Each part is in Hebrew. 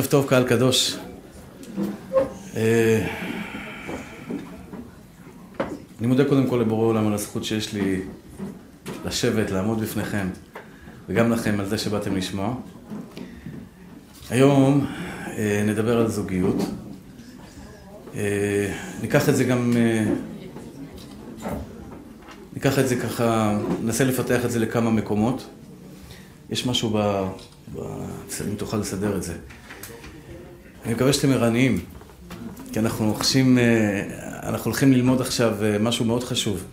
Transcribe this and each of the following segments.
ערב טוב, קהל קדוש. אה, אני מודה קודם כל לבורא עולם על הזכות שיש לי לשבת, לעמוד בפניכם, וגם לכם על זה שבאתם לשמוע. היום אה, נדבר על זוגיות. אה, ניקח את זה גם... ניקח את זה ככה, ננסה לפתח את זה לכמה מקומות. יש משהו ב... ב... אם תוכל לסדר את זה. אני מקווה שאתם ערניים, כי אנחנו חשים, אה, אנחנו הולכים ללמוד עכשיו אה, משהו מאוד חשוב.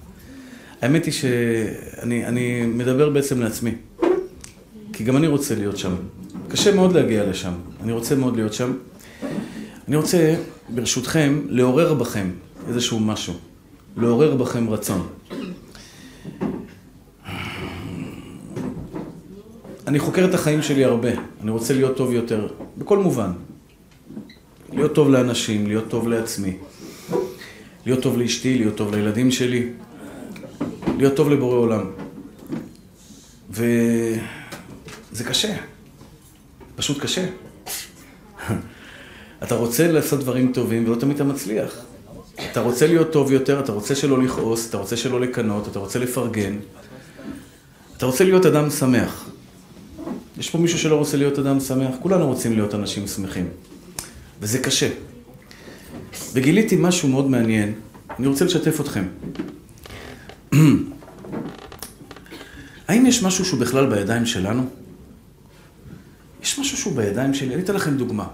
האמת היא שאני מדבר בעצם לעצמי, כי גם אני רוצה להיות שם. קשה מאוד להגיע לשם, אני רוצה מאוד להיות שם. אני רוצה, ברשותכם, לעורר בכם איזשהו משהו, לעורר בכם רצון. אני חוקר את החיים שלי הרבה, אני רוצה להיות טוב יותר, בכל מובן. להיות טוב לאנשים, להיות טוב לעצמי, להיות טוב לאשתי, להיות טוב לילדים שלי, להיות טוב לבורא עולם. וזה קשה, פשוט קשה. אתה רוצה לעשות דברים טובים ולא תמיד אתה מצליח. אתה רוצה להיות טוב יותר, אתה רוצה שלא לכעוס, אתה רוצה שלא לקנות, אתה רוצה לפרגן. אתה רוצה להיות אדם שמח. יש פה מישהו שלא רוצה להיות אדם שמח? כולנו רוצים להיות אנשים שמחים. וזה קשה. וגיליתי משהו מאוד מעניין, אני רוצה לשתף אתכם. האם יש משהו שהוא בכלל בידיים שלנו? יש משהו שהוא בידיים שלי? אני אתן לכם דוגמה.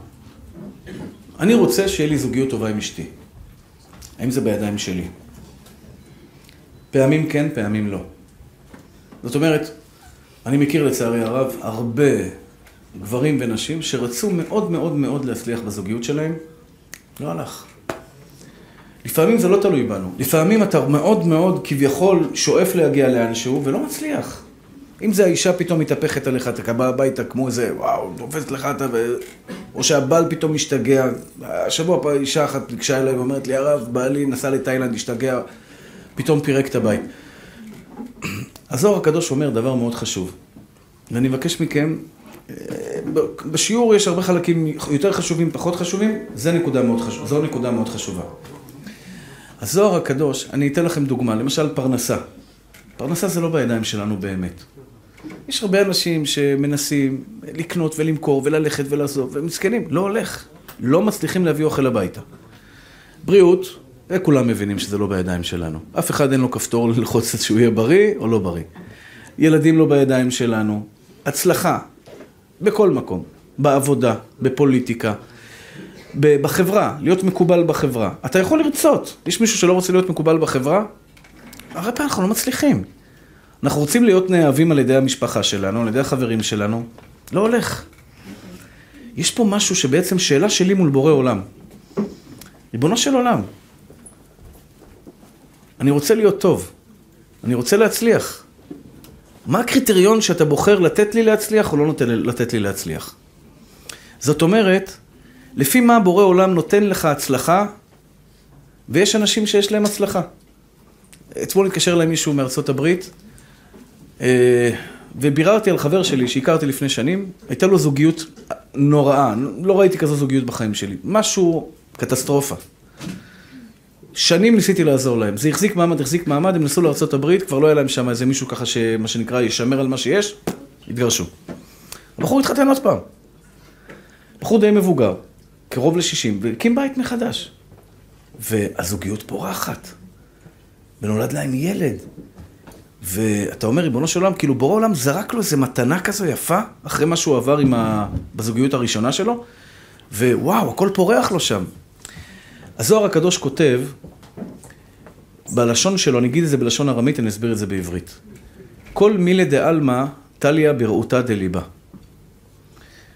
אני רוצה שיהיה לי זוגיות טובה עם אשתי. האם זה בידיים שלי? פעמים כן, פעמים לא. זאת אומרת, אני מכיר לצערי הרב הרבה גברים ונשים שרצו מאוד מאוד מאוד להצליח בזוגיות שלהם, לא הלך. לפעמים זה לא תלוי בנו. לפעמים אתה מאוד מאוד כביכול שואף להגיע לאנשהו ולא מצליח. אם זה האישה פתאום מתהפכת עליך, אתה בא הביתה כמו איזה, וואו, תופסת לך אתה ו... או שהבעל פתאום משתגע. השבוע פה אישה אחת ניגשה אליי ואומרת לי, הרב, בעלי נסע לתאילנד, השתגע, פתאום פירק את הבית. הזוהר הקדוש אומר דבר מאוד חשוב, ואני מבקש מכם, בשיעור יש הרבה חלקים יותר חשובים, פחות חשובים, זו נקודה מאוד, חשוב, זו נקודה מאוד חשובה. הזוהר הקדוש, אני אתן לכם דוגמה, למשל פרנסה. פרנסה זה לא בידיים שלנו באמת. יש הרבה אנשים שמנסים לקנות ולמכור וללכת ולעזוב, והם מסכנים, לא הולך. לא מצליחים להביא אוכל הביתה. בריאות, וכולם מבינים שזה לא בידיים שלנו. אף אחד אין לו כפתור ללחוץ שהוא יהיה בריא או לא בריא. ילדים לא בידיים שלנו. הצלחה, בכל מקום. בעבודה, בפוליטיקה, בחברה, להיות מקובל בחברה. אתה יכול לרצות. יש מישהו שלא רוצה להיות מקובל בחברה? הרבה פעמים אנחנו לא מצליחים. אנחנו רוצים להיות נאהבים על ידי המשפחה שלנו, על ידי החברים שלנו. לא הולך. יש פה משהו שבעצם שאלה שלי מול בורא עולם. ריבונו של עולם, אני רוצה להיות טוב, אני רוצה להצליח. מה הקריטריון שאתה בוחר לתת לי להצליח או לא נותן לתת לי להצליח? זאת אומרת, לפי מה בורא עולם נותן לך הצלחה, ויש אנשים שיש להם הצלחה. אתמול התקשר אליי מישהו מארצות הברית, אה, וביררתי על חבר שלי שהכרתי לפני שנים, הייתה לו זוגיות נוראה, לא ראיתי כזו זוגיות בחיים שלי, משהו, קטסטרופה. שנים ניסיתי לעזור להם. זה החזיק מעמד, החזיק מעמד, הם נסעו לארה"ב, כבר לא היה להם שם איזה מישהו ככה, שמה שנקרא, ישמר על מה שיש, התגרשו. הבחור התחתן עוד פעם. בחור די מבוגר, קרוב ל-60, והקים בית מחדש. והזוגיות פורחת. ונולד להם ילד. ואתה אומר, ריבונו של עולם, כאילו בורא עולם זרק לו איזה מתנה כזו יפה, אחרי מה שהוא עבר ה... בזוגיות הראשונה שלו, ווואו, הכל פורח לו שם. הזוהר הקדוש כותב, בלשון שלו, אני אגיד את זה בלשון ארמית, אני אסביר את זה בעברית. כל מילי דעלמא טליה ברעותה דליבה.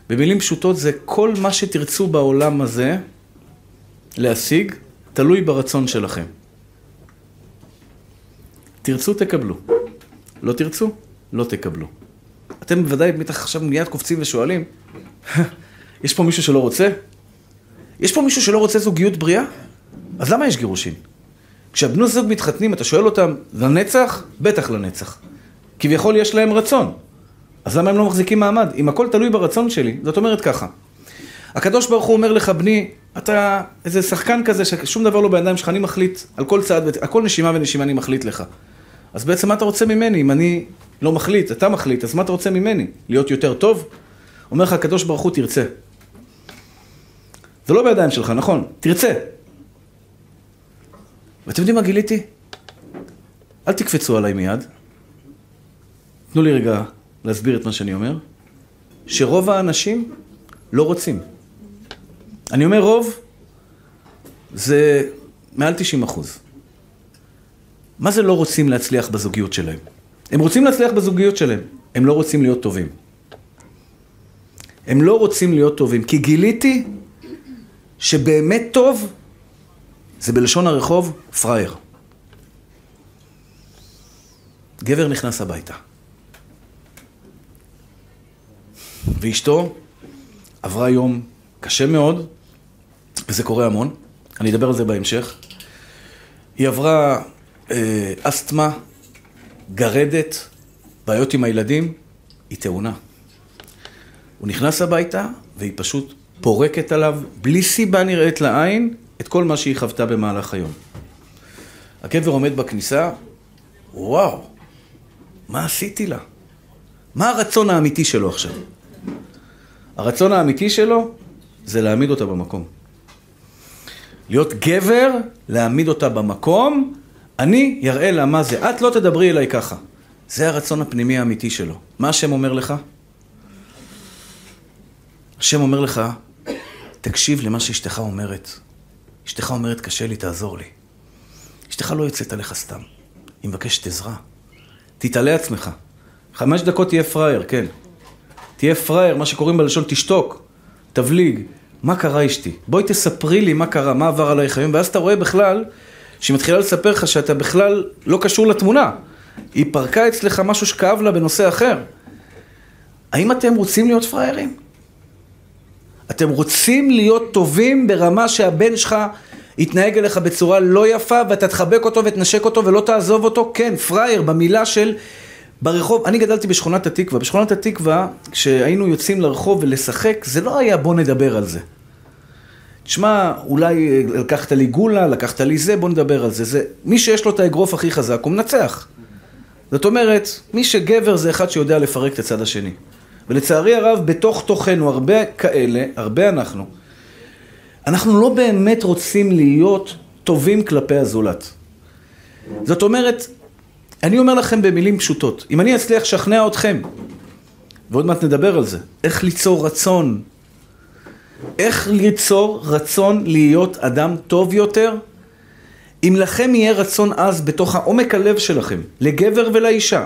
במילים פשוטות זה כל מה שתרצו בעולם הזה להשיג, תלוי ברצון שלכם. תרצו, תקבלו. לא תרצו, לא תקבלו. אתם בוודאי בטח עכשיו מיד קופצים ושואלים, יש פה מישהו שלא רוצה? יש פה מישהו שלא רוצה זוגיות בריאה? אז למה יש גירושין? כשהבנו זוג מתחתנים, אתה שואל אותם, לנצח? בטח לנצח. כביכול יש להם רצון. אז למה הם לא מחזיקים מעמד? אם הכל תלוי ברצון שלי, זאת אומרת ככה. הקדוש ברוך הוא אומר לך, בני, אתה איזה שחקן כזה ששום דבר לא בידיים שלך, אני מחליט על כל צעד, על כל נשימה ונשימה אני מחליט לך. אז בעצם מה אתה רוצה ממני? אם אני לא מחליט, אתה מחליט, אז מה אתה רוצה ממני? להיות יותר טוב? אומר לך הקדוש ברוך הוא, תרצה. זה לא בידיים שלך, נכון? תרצה. ואתם יודעים מה גיליתי? אל תקפצו עליי מיד. תנו לי רגע להסביר את מה שאני אומר. שרוב האנשים לא רוצים. אני אומר רוב, זה מעל 90 אחוז. מה זה לא רוצים להצליח בזוגיות שלהם? הם רוצים להצליח בזוגיות שלהם, הם לא רוצים להיות טובים. הם לא רוצים להיות טובים, כי גיליתי שבאמת טוב זה בלשון הרחוב פראייר. גבר נכנס הביתה. ואשתו עברה יום קשה מאוד, וזה קורה המון, אני אדבר על זה בהמשך. היא עברה אה, אסתמה, גרדת, בעיות עם הילדים, היא תאונה. הוא נכנס הביתה, והיא פשוט פורקת עליו, בלי סיבה נראית לעין, את כל מה שהיא חוותה במהלך היום. הגבר עומד בכניסה, וואו, מה עשיתי לה? מה הרצון האמיתי שלו עכשיו? הרצון האמיתי שלו זה להעמיד אותה במקום. להיות גבר, להעמיד אותה במקום, אני יראה לה מה זה. את לא תדברי אליי ככה. זה הרצון הפנימי האמיתי שלו. מה השם אומר לך? השם אומר לך, תקשיב למה שאשתך אומרת. אשתך אומרת, קשה לי, תעזור לי. אשתך לא יוצאת עליך סתם. היא מבקשת עזרה. תתעלה עצמך. חמש דקות תהיה פראייר, כן. תהיה פראייר, מה שקוראים בלשון תשתוק, תבליג. מה קרה אשתי? בואי תספרי לי מה קרה, מה עבר עלייך היום, ואז אתה רואה בכלל שהיא מתחילה לספר לך שאתה בכלל לא קשור לתמונה. היא פרקה אצלך משהו שכאב לה בנושא אחר. האם אתם רוצים להיות פראיירים? אתם רוצים להיות טובים ברמה שהבן שלך יתנהג אליך בצורה לא יפה ואתה תחבק אותו ותנשק אותו ולא תעזוב אותו? כן, פראייר במילה של ברחוב, אני גדלתי בשכונת התקווה. בשכונת התקווה, כשהיינו יוצאים לרחוב ולשחק, זה לא היה בוא נדבר על זה. תשמע, אולי לקחת לי גולה, לקחת לי זה, בוא נדבר על זה. זה מי שיש לו את האגרוף הכי חזק, הוא מנצח. זאת אומרת, מי שגבר זה אחד שיודע לפרק את הצד השני. ולצערי הרב, בתוך תוכנו, הרבה כאלה, הרבה אנחנו, אנחנו לא באמת רוצים להיות טובים כלפי הזולת. זאת אומרת, אני אומר לכם במילים פשוטות, אם אני אצליח לשכנע אתכם, ועוד מעט נדבר על זה, איך ליצור רצון, איך ליצור רצון להיות אדם טוב יותר, אם לכם יהיה רצון עז בתוך העומק הלב שלכם, לגבר ולאישה,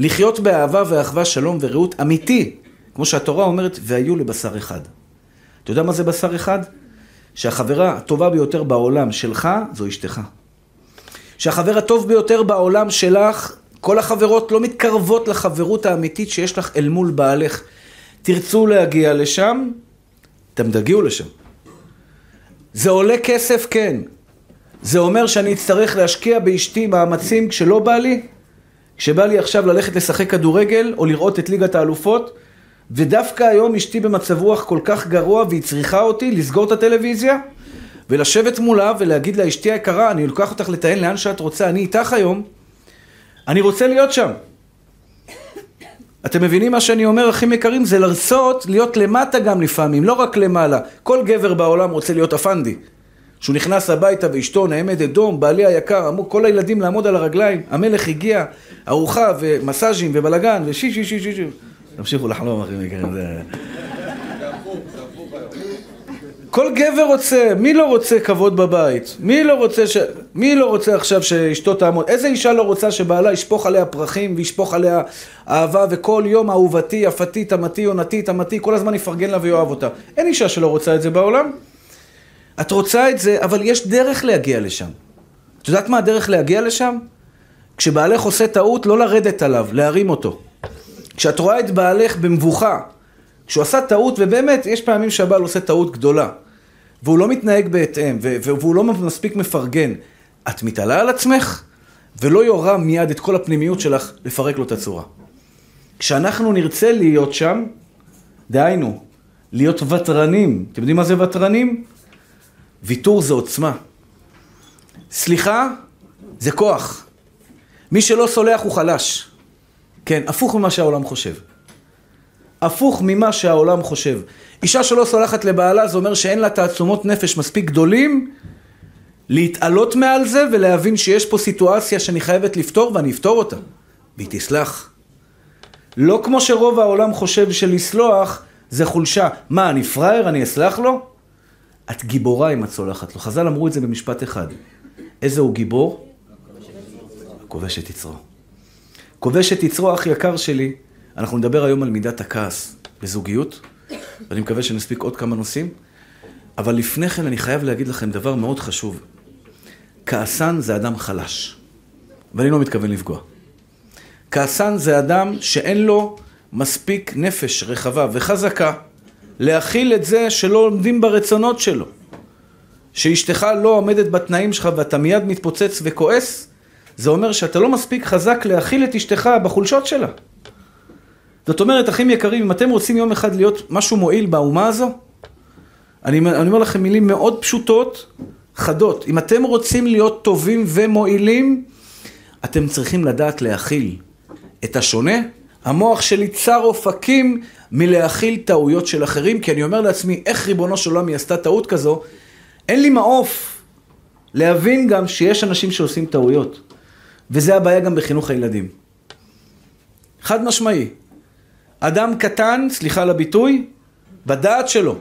לחיות באהבה ואחווה, שלום ורעות אמיתי, כמו שהתורה אומרת, והיו לבשר אחד. אתה יודע מה זה בשר אחד? שהחברה הטובה ביותר בעולם שלך זו אשתך. שהחבר הטוב ביותר בעולם שלך, כל החברות לא מתקרבות לחברות האמיתית שיש לך אל מול בעלך. תרצו להגיע לשם, אתם תגיעו לשם. זה עולה כסף? כן. זה אומר שאני אצטרך להשקיע באשתי מאמצים כשלא בא לי? כשבא לי עכשיו ללכת לשחק כדורגל או לראות את ליגת האלופות, ודווקא היום אשתי במצב רוח כל כך גרוע והיא צריכה אותי לסגור את הטלוויזיה ולשבת מולה ולהגיד לה, אשתי היקרה, אני לוקח אותך לטען לאן שאת רוצה, אני איתך היום, אני רוצה להיות שם. אתם מבינים מה שאני אומר, אחים יקרים? זה לרצות להיות למטה גם לפעמים, לא רק למעלה. כל גבר בעולם רוצה להיות אפנדי. כשהוא נכנס הביתה ואשתו נעמדת דום, בעלי היקר, אמרו כל הילדים לעמוד על הרגליים, המלך הגיע, ארוחה ומסאז'ים ובלאגן ושי שי שי שי שי תמשיכו לחלום אחים יקרים, זה... כל גבר רוצה, מי לא רוצה כבוד בבית? מי לא רוצה, ש... מי לא רוצה עכשיו שאשתו תעמוד? איזה אישה לא רוצה שבעלה ישפוך עליה פרחים וישפוך עליה אהבה וכל יום אהובתי, יפתי, תמתי, עונתי, תמתי, כל הזמן יפרגן לה ויאהב אותה. אין אישה שלא רוצה את זה בעולם. את רוצה את זה, אבל יש דרך להגיע לשם. את יודעת מה הדרך להגיע לשם? כשבעלך עושה טעות, לא לרדת עליו, להרים אותו. כשאת רואה את בעלך במבוכה, כשהוא עשה טעות, ובאמת, יש פעמים שהבעל עושה טעות גדולה, והוא לא מתנהג בהתאם, והוא לא מספיק מפרגן, את מתעלה על עצמך, ולא יורה מיד את כל הפנימיות שלך לפרק לו את הצורה. כשאנחנו נרצה להיות שם, דהיינו, להיות ותרנים. אתם יודעים מה זה ותרנים? ויתור זה עוצמה. סליחה זה כוח. מי שלא סולח הוא חלש. כן, הפוך ממה שהעולם חושב. הפוך ממה שהעולם חושב. אישה שלא סולחת לבעלה זה אומר שאין לה תעצומות נפש מספיק גדולים להתעלות מעל זה ולהבין שיש פה סיטואציה שאני חייבת לפתור ואני אפתור אותה. והיא תסלח. לא כמו שרוב העולם חושב שלסלוח זה חולשה. מה, אני פראייר, אני אסלח לו? את גיבורה אם את סולחת לו. חז"ל אמרו את זה במשפט אחד. איזה הוא גיבור? כובש את יצרו. כובש את יצרו, אח יקר שלי. אנחנו נדבר היום על מידת הכעס בזוגיות, ואני מקווה שנספיק עוד כמה נושאים. אבל לפני כן אני חייב להגיד לכם דבר מאוד חשוב. כעסן זה אדם חלש, ואני לא מתכוון לפגוע. כעסן זה אדם שאין לו מספיק נפש רחבה וחזקה להכיל את זה שלא עומדים ברצונות שלו. שאשתך לא עומדת בתנאים שלך ואתה מיד מתפוצץ וכועס, זה אומר שאתה לא מספיק חזק להכיל את אשתך בחולשות שלה. זאת אומרת, אחים יקרים, אם אתם רוצים יום אחד להיות משהו מועיל באומה הזו, אני, אני אומר לכם מילים מאוד פשוטות, חדות. אם אתם רוצים להיות טובים ומועילים, אתם צריכים לדעת להכיל את השונה. המוח שלי צר אופקים מלהכיל טעויות של אחרים, כי אני אומר לעצמי, איך ריבונו של עולם היא עשתה טעות כזו? אין לי מעוף להבין גם שיש אנשים שעושים טעויות. וזה הבעיה גם בחינוך הילדים. חד משמעי. אדם קטן, סליחה על הביטוי, בדעת שלו,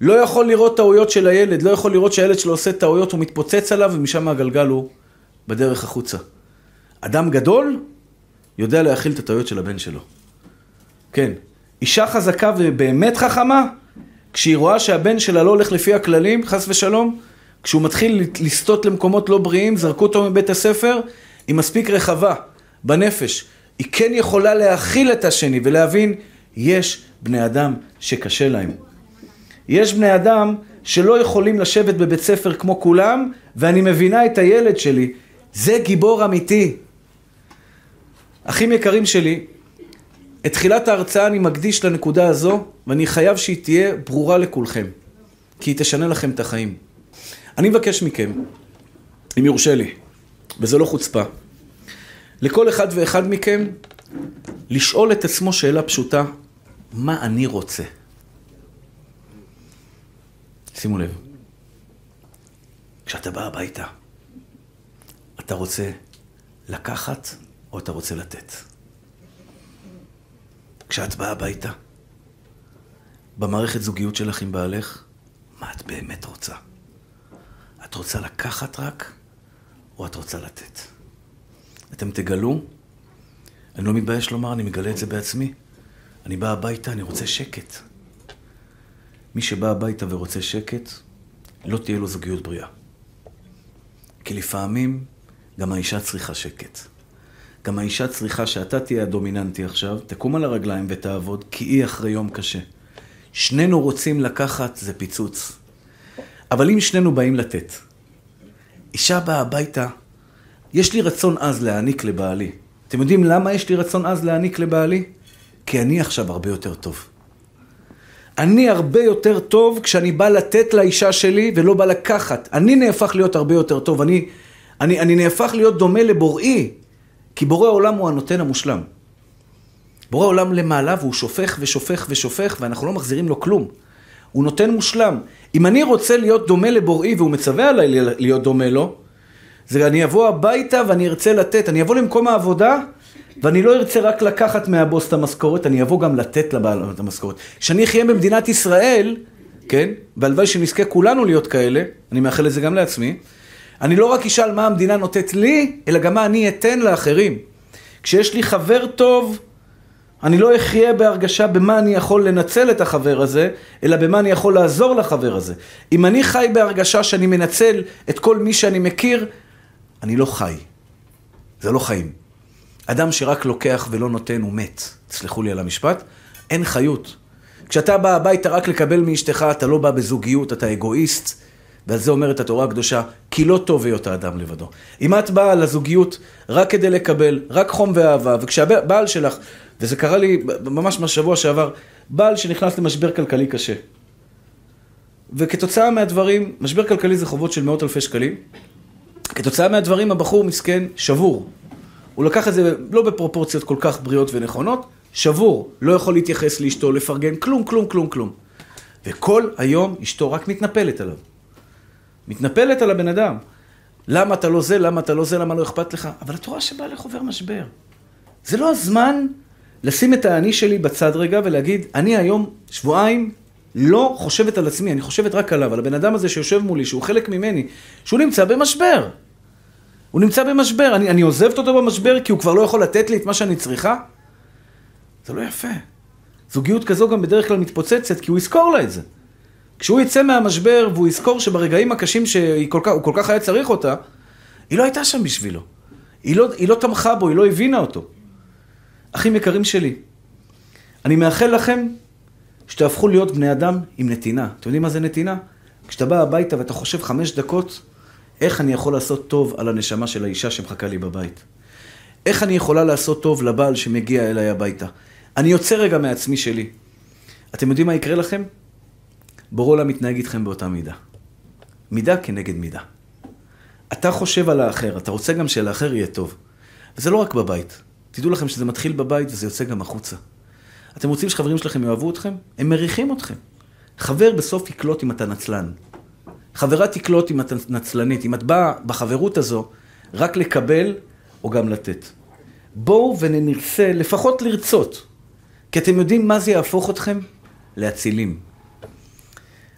לא יכול לראות טעויות של הילד, לא יכול לראות שהילד שלו עושה טעויות, הוא מתפוצץ עליו ומשם הגלגל הוא בדרך החוצה. אדם גדול יודע להכיל את הטעויות של הבן שלו. כן, אישה חזקה ובאמת חכמה, כשהיא רואה שהבן שלה לא הולך לפי הכללים, חס ושלום, כשהוא מתחיל לסטות למקומות לא בריאים, זרקו אותו מבית הספר, היא מספיק רחבה בנפש. היא כן יכולה להכיל את השני ולהבין, יש בני אדם שקשה להם. יש בני אדם שלא יכולים לשבת בבית ספר כמו כולם, ואני מבינה את הילד שלי. זה גיבור אמיתי. אחים יקרים שלי, את תחילת ההרצאה אני מקדיש לנקודה הזו, ואני חייב שהיא תהיה ברורה לכולכם, כי היא תשנה לכם את החיים. אני מבקש מכם, אם יורשה לי, וזה לא חוצפה, לכל אחד ואחד מכם לשאול את עצמו שאלה פשוטה, מה אני רוצה? שימו לב, כשאתה בא הביתה, אתה רוצה לקחת או אתה רוצה לתת? כשאת באה הביתה, במערכת זוגיות שלך עם בעלך, מה את באמת רוצה? את רוצה לקחת רק, או את רוצה לתת? אתם תגלו, אני לא מתבייש לומר, אני מגלה את זה בעצמי. אני בא הביתה, אני רוצה שקט. מי שבא הביתה ורוצה שקט, לא תהיה לו זוגיות בריאה. כי לפעמים גם האישה צריכה שקט. גם האישה צריכה שאתה תהיה הדומיננטי עכשיו, תקום על הרגליים ותעבוד, כי היא אחרי יום קשה. שנינו רוצים לקחת, זה פיצוץ. אבל אם שנינו באים לתת, אישה באה הביתה, יש לי רצון עז להעניק לבעלי. אתם יודעים למה יש לי רצון עז להעניק לבעלי? כי אני עכשיו הרבה יותר טוב. אני הרבה יותר טוב כשאני בא לתת לאישה שלי ולא בא לקחת. אני נהפך להיות הרבה יותר טוב. אני, אני, אני נהפך להיות דומה לבוראי, כי בורא עולם הוא הנותן המושלם. בורא עולם למעלה והוא שופך ושופך ושופך ואנחנו לא מחזירים לו כלום. הוא נותן מושלם. אם אני רוצה להיות דומה לבוראי והוא מצווה עליי להיות דומה לו, זה אני אבוא הביתה ואני ארצה לתת. אני אבוא למקום העבודה ואני לא ארצה רק לקחת מהבוס את המשכורת, אני אבוא גם לתת לבעל את המשכורת. כשאני אחיה במדינת ישראל, כן, והלוואי שנזכה כולנו להיות כאלה, אני מאחל את זה גם לעצמי, אני לא רק אשאל מה המדינה נותנת לי, אלא גם מה אני אתן לאחרים. כשיש לי חבר טוב, אני לא אחיה בהרגשה במה אני יכול לנצל את החבר הזה, אלא במה אני יכול לעזור לחבר הזה. אם אני חי בהרגשה שאני מנצל את כל מי שאני מכיר, אני לא חי. זה לא חיים. אדם שרק לוקח ולא נותן הוא מת. תסלחו לי על המשפט. אין חיות. כשאתה בא הביתה רק לקבל מאשתך, אתה לא בא בזוגיות, אתה אגואיסט. ועל זה אומרת התורה הקדושה, כי לא טוב היות האדם לבדו. אם את באה לזוגיות רק כדי לקבל, רק חום ואהבה, וכשהבעל שלך וזה קרה לי ממש בשבוע שעבר, בעל שנכנס למשבר כלכלי קשה. וכתוצאה מהדברים, משבר כלכלי זה חובות של מאות אלפי שקלים, כתוצאה מהדברים הבחור מסכן שבור. הוא לקח את זה לא בפרופורציות כל כך בריאות ונכונות, שבור, לא יכול להתייחס לאשתו, לפרגן, כלום, כלום, כלום, כלום. וכל היום אשתו רק מתנפלת עליו. מתנפלת על הבן אדם. למה אתה לא זה, למה אתה לא זה, למה לא אכפת לך? אבל את רואה שבעלך עובר משבר. זה לא הזמן לשים את האני שלי בצד רגע ולהגיד, אני היום שבועיים לא חושבת על עצמי, אני חושבת רק עליו, על הבן אדם הזה שיושב מולי, שהוא חלק ממני, שהוא נמצא במשבר. הוא נמצא במשבר, אני, אני עוזבת אותו במשבר כי הוא כבר לא יכול לתת לי את מה שאני צריכה? זה לא יפה. זוגיות כזו גם בדרך כלל מתפוצצת, כי הוא יזכור לה את זה. כשהוא יצא מהמשבר והוא יזכור שברגעים הקשים שהוא כל, כל כך היה צריך אותה, היא לא הייתה שם בשבילו. היא לא, היא לא תמכה בו, היא לא הבינה אותו. אחים יקרים שלי, אני מאחל לכם שתהפכו להיות בני אדם עם נתינה. אתם יודעים מה זה נתינה? כשאתה בא הביתה ואתה חושב חמש דקות, איך אני יכול לעשות טוב על הנשמה של האישה שמחכה לי בבית? איך אני יכולה לעשות טוב לבעל שמגיע אליי הביתה? אני יוצא רגע מעצמי שלי. אתם יודעים מה יקרה לכם? בורא עולם מתנהג איתכם באותה מידה. מידה כנגד מידה. אתה חושב על האחר, אתה רוצה גם שלאחר יהיה טוב. וזה לא רק בבית. תדעו לכם שזה מתחיל בבית וזה יוצא גם החוצה. אתם רוצים שחברים שלכם יאהבו אתכם? הם מריחים אתכם. חבר בסוף יקלוט אם אתה נצלן. חברה תקלוט אם את נצלנית. אם את באה בחברות הזו רק לקבל או גם לתת. בואו וננסה לפחות לרצות. כי אתם יודעים מה זה יהפוך אתכם? לאצילים.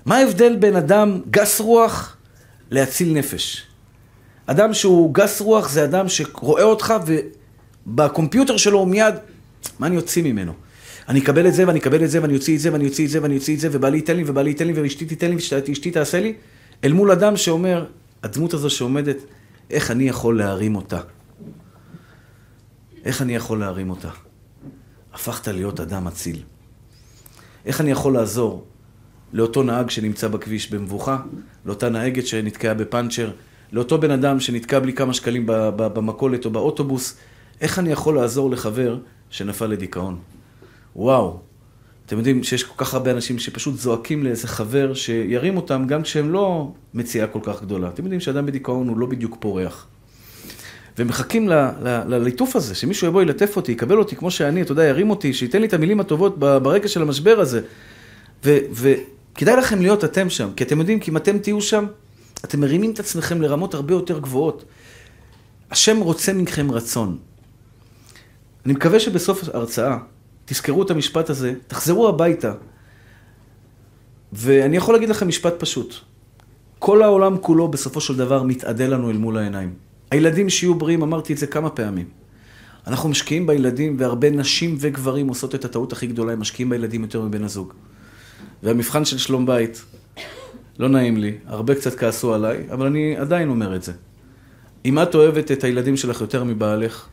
מה ההבדל בין אדם גס רוח לאציל נפש? אדם שהוא גס רוח זה אדם שרואה אותך ובקומפיוטר שלו הוא מיד, מה אני אוציא ממנו? אני אקבל את זה ואני אקבל את זה ואני אוציא את זה ואני אוציא את זה ואני אוציא את זה ובעלי ייתן לי ובעלי ייתן לי ואשתי תיתן לי ואשתי תעשה לי אל מול אדם שאומר, הדמות הזו שעומדת, איך אני יכול להרים אותה? איך אני יכול להרים אותה? הפכת להיות אדם אציל. איך אני יכול לעזור לאותו נהג שנמצא בכביש במבוכה, לאותה נהגת שנתקעה בפאנצ'ר, לאותו בן אדם שנתקע בלי כמה שקלים במכולת או באוטובוס, איך אני יכול לעזור לחבר שנפל לדיכאון? וואו, אתם יודעים שיש כל כך הרבה אנשים שפשוט זועקים לאיזה חבר שירים אותם גם כשהם לא מציאה כל כך גדולה. אתם יודעים שאדם בדיכאון הוא לא בדיוק פורח. ומחכים לליטוף הזה, שמישהו יבוא ילטף אותי, יקבל אותי כמו שאני, אתה יודע, ירים אותי, שייתן לי את המילים הטובות ברקע של המשבר הזה. וכדאי לכם להיות אתם שם, כי אתם יודעים, כי אם אתם תהיו שם, אתם מרימים את עצמכם לרמות הרבה יותר גבוהות. השם רוצה מכם רצון. אני מקווה שבסוף ההרצאה תזכרו את המשפט הזה, תחזרו הביתה. ואני יכול להגיד לכם משפט פשוט. כל העולם כולו בסופו של דבר מתאדה לנו אל מול העיניים. הילדים שיהיו בריאים, אמרתי את זה כמה פעמים. אנחנו משקיעים בילדים, והרבה נשים וגברים עושות את הטעות הכי גדולה, הם משקיעים בילדים יותר מבן הזוג. והמבחן של שלום בית, לא נעים לי, הרבה קצת כעסו עליי, אבל אני עדיין אומר את זה. אם את אוהבת את הילדים שלך יותר מבעלך,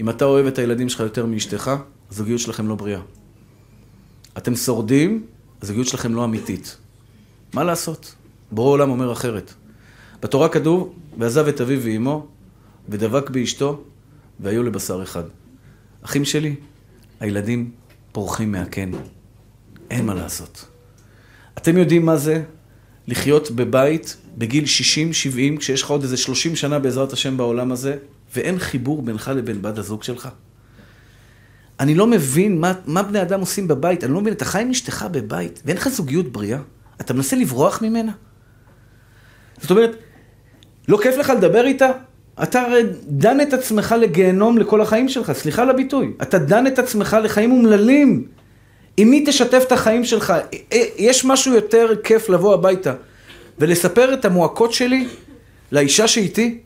אם אתה אוהב את הילדים שלך יותר מאשתך, הזוגיות שלכם לא בריאה. אתם שורדים, הזוגיות שלכם לא אמיתית. מה לעשות? בורא עולם אומר אחרת. בתורה כתוב, ועזב את אביו ואימו, ודבק באשתו, והיו לבשר אחד. אחים שלי, הילדים פורחים מהקן. אין מה לעשות. אתם יודעים מה זה לחיות בבית בגיל 60-70, כשיש לך עוד איזה 30 שנה בעזרת השם בעולם הזה, ואין חיבור בינך לבין בת הזוג שלך? אני לא מבין מה, מה בני אדם עושים בבית, אני לא מבין, אתה חי עם אשתך בבית, ואין לך זוגיות בריאה? אתה מנסה לברוח ממנה? זאת אומרת, לא כיף לך לדבר איתה? אתה הרי דן את עצמך לגיהנום לכל החיים שלך, סליחה על הביטוי. אתה דן את עצמך לחיים אומללים. עם מי תשתף את החיים שלך? יש משהו יותר כיף לבוא הביתה ולספר את המועקות שלי לאישה שאיתי?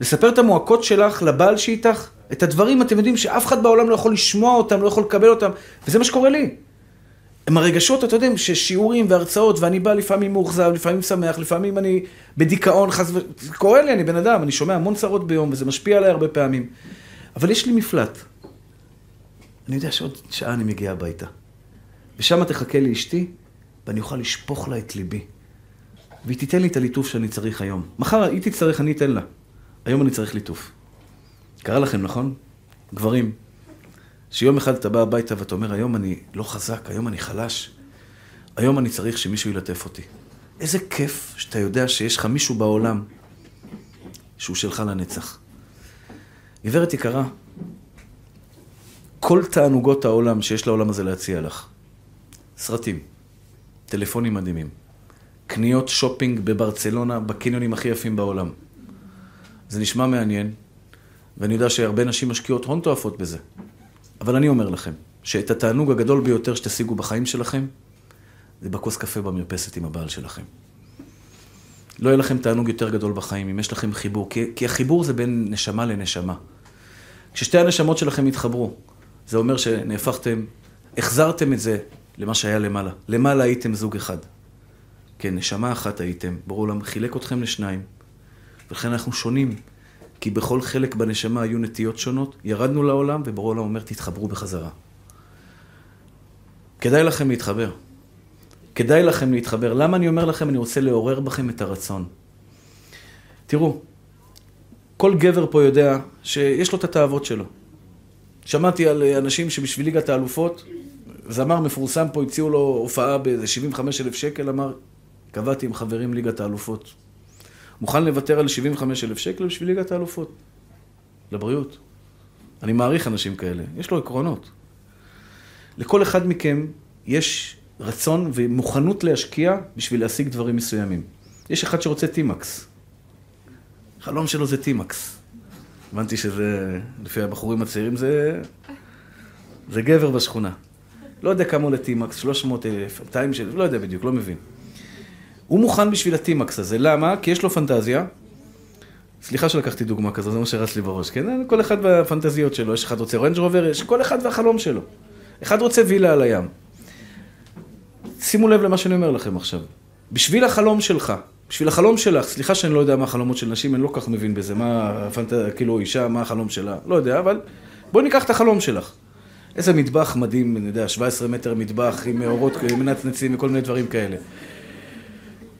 לספר את המועקות שלך לבעל שאיתך? את הדברים, אתם יודעים, שאף אחד בעולם לא יכול לשמוע אותם, לא יכול לקבל אותם, וזה מה שקורה לי. הם הרגשות, אתם יודעים, ששיעורים והרצאות, ואני בא לפעמים מאוכזב, לפעמים שמח, לפעמים אני בדיכאון, חס ו... זה קורה לי, אני בן אדם, אני שומע המון צרות ביום, וזה משפיע עליי הרבה פעמים. אבל יש לי מפלט. אני יודע שעוד שעה אני מגיע הביתה. ושם תחכה לי אשתי, ואני אוכל לשפוך לה את ליבי. והיא תיתן לי את הליטוף שאני צריך היום. מחר היא תצטרך, אני אתן לה. היום אני צריך ליטוף. קרה לכם, נכון? גברים. שיום אחד אתה בא הביתה ואתה אומר, היום אני לא חזק, היום אני חלש, היום אני צריך שמישהו ילטף אותי. איזה כיף שאתה יודע שיש לך מישהו בעולם שהוא שלך לנצח. גברת יקרה, כל תענוגות העולם שיש לעולם הזה להציע לך, סרטים, טלפונים מדהימים, קניות שופינג בברצלונה, בקניונים הכי יפים בעולם. זה נשמע מעניין, ואני יודע שהרבה נשים משקיעות הון תועפות בזה. אבל אני אומר לכם, שאת התענוג הגדול ביותר שתשיגו בחיים שלכם, זה בכוס קפה במרפסת עם הבעל שלכם. לא יהיה לכם תענוג יותר גדול בחיים אם יש לכם חיבור, כי, כי החיבור זה בין נשמה לנשמה. כששתי הנשמות שלכם יתחברו, זה אומר שנהפכתם, החזרתם את זה למה שהיה למעלה. למעלה הייתם זוג אחד. כן, נשמה אחת הייתם, ברור עולם חילק אתכם לשניים, ולכן אנחנו שונים. כי בכל חלק בנשמה היו נטיות שונות, ירדנו לעולם, ובורא עולם אומר, תתחברו בחזרה. כדאי לכם להתחבר. כדאי לכם להתחבר. למה אני אומר לכם? אני רוצה לעורר בכם את הרצון. תראו, כל גבר פה יודע שיש לו את התאוות שלו. שמעתי על אנשים שבשביל ליגת האלופות, זמר מפורסם פה, הציעו לו הופעה באיזה 75 אלף שקל, אמר, קבעתי עם חברים ליגת האלופות. מוכן לוותר על 75 אלף שקל בשביל ליגת האלופות. לבריאות. אני מעריך אנשים כאלה, יש לו עקרונות. לכל אחד מכם יש רצון ומוכנות להשקיע בשביל להשיג דברים מסוימים. יש אחד שרוצה TMAX. החלום שלו זה TMAX. הבנתי שזה, לפי הבחורים הצעירים, זה, זה גבר בשכונה. לא יודע כמה עולה TMAX, 300 אלף, 200 אלף, לא יודע בדיוק, לא מבין. הוא מוכן בשביל ה TMAX הזה, למה? כי יש לו פנטזיה. סליחה שלקחתי דוגמה כזו, זה מה שרץ לי בראש, כן? כל אחד והפנטזיות שלו, יש אחד רוצה Range Rover, יש כל אחד והחלום שלו. אחד רוצה וילה על הים. שימו לב למה שאני אומר לכם עכשיו. בשביל החלום שלך, בשביל החלום שלך, סליחה שאני לא יודע מה החלומות של נשים, אני לא כל כך מבין בזה, מה הפנט... כאילו אישה, מה החלום שלה, לא יודע, אבל בואי ניקח את החלום שלך. איזה מטבח מדהים, אני יודע, 17 מטר מטבח עם אורות, עם מנצנצים וכל מיני דברים כאלה.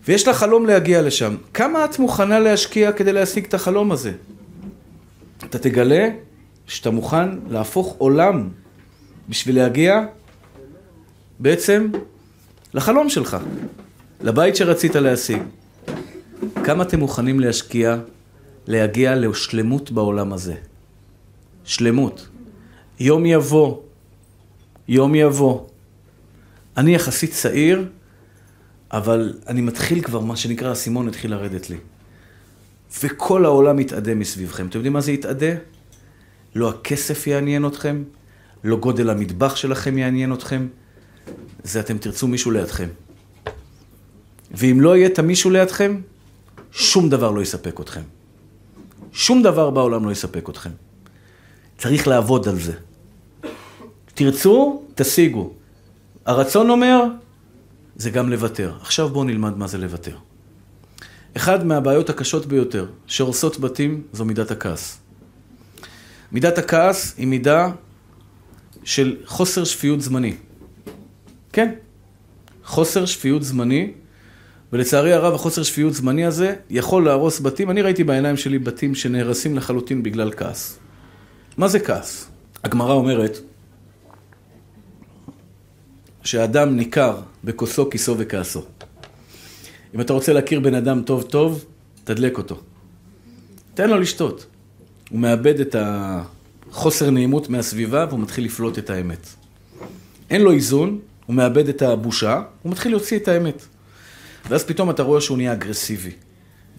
ויש לך חלום להגיע לשם. כמה את מוכנה להשקיע כדי להשיג את החלום הזה? אתה תגלה שאתה מוכן להפוך עולם בשביל להגיע בעצם לחלום שלך, לבית שרצית להשיג. כמה אתם מוכנים להשקיע, להגיע לשלמות בעולם הזה? שלמות. יום יבוא, יום יבוא. אני יחסית צעיר, אבל אני מתחיל כבר, מה שנקרא, האסימון התחיל לרדת לי. וכל העולם יתאדה מסביבכם. אתם יודעים מה זה יתאדה? לא הכסף יעניין אתכם, לא גודל המטבח שלכם יעניין אתכם, זה אתם תרצו מישהו לידכם. ואם לא יהיה את המישהו לידכם, שום דבר לא יספק אתכם. שום דבר בעולם לא יספק אתכם. צריך לעבוד על זה. תרצו, תשיגו. הרצון אומר, זה גם לוותר. עכשיו בואו נלמד מה זה לוותר. אחד מהבעיות הקשות ביותר שהורסות בתים זו מידת הכעס. מידת הכעס היא מידה של חוסר שפיות זמני. כן, חוסר שפיות זמני, ולצערי הרב החוסר שפיות זמני הזה יכול להרוס בתים. אני ראיתי בעיניים שלי בתים שנהרסים לחלוטין בגלל כעס. מה זה כעס? הגמרא אומרת שאדם ניכר בכוסו, כיסו וכעסו. אם אתה רוצה להכיר בן אדם טוב טוב, תדלק אותו. תן לו לשתות. הוא מאבד את החוסר נעימות מהסביבה והוא מתחיל לפלוט את האמת. אין לו איזון, הוא מאבד את הבושה, הוא מתחיל להוציא את האמת. ואז פתאום אתה רואה שהוא נהיה אגרסיבי,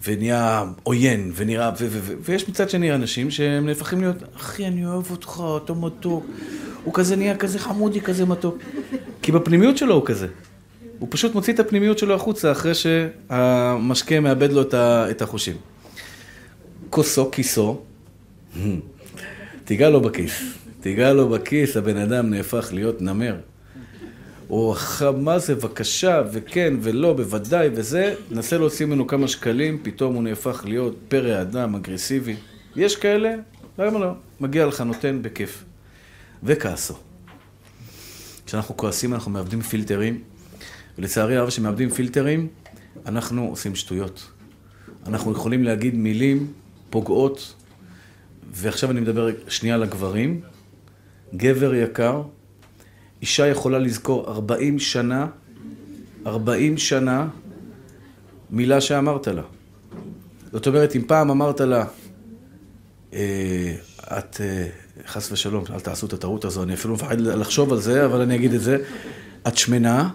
ונהיה עוין, ונראה, ו- ו- ו- ויש מצד שני אנשים שהם נהפכים להיות, אחי, אני אוהב אותך, אתה מתוק. הוא כזה נהיה כזה חמודי, כזה מתוק. כי בפנימיות שלו הוא כזה. הוא פשוט מוציא את הפנימיות שלו החוצה אחרי שהמשקה מאבד לו את החושים. כוסו, כיסו, תיגע לו בכיס. תיגע לו בכיס, הבן אדם נהפך להיות נמר. או מה זה, בבקשה, וכן, ולא, בוודאי, וזה, נסה להוציא ממנו כמה שקלים, פתאום הוא נהפך להיות פרא אדם, אגרסיבי. יש כאלה, למה לא? מגיע לך, נותן, בכיף. וכעסו. כשאנחנו כועסים אנחנו מאבדים פילטרים, ולצערי הרב כשמאבדים פילטרים, אנחנו עושים שטויות. אנחנו יכולים להגיד מילים פוגעות, ועכשיו אני מדבר שנייה לגברים, גבר יקר, אישה יכולה לזכור 40 שנה, 40 שנה, מילה שאמרת לה. זאת אומרת, אם פעם אמרת לה, אה, את, אה, חס ושלום, אל תעשו את הטעות הזו, אני אפילו מפחד לחשוב על זה, אבל אני אגיד את זה, את שמנה,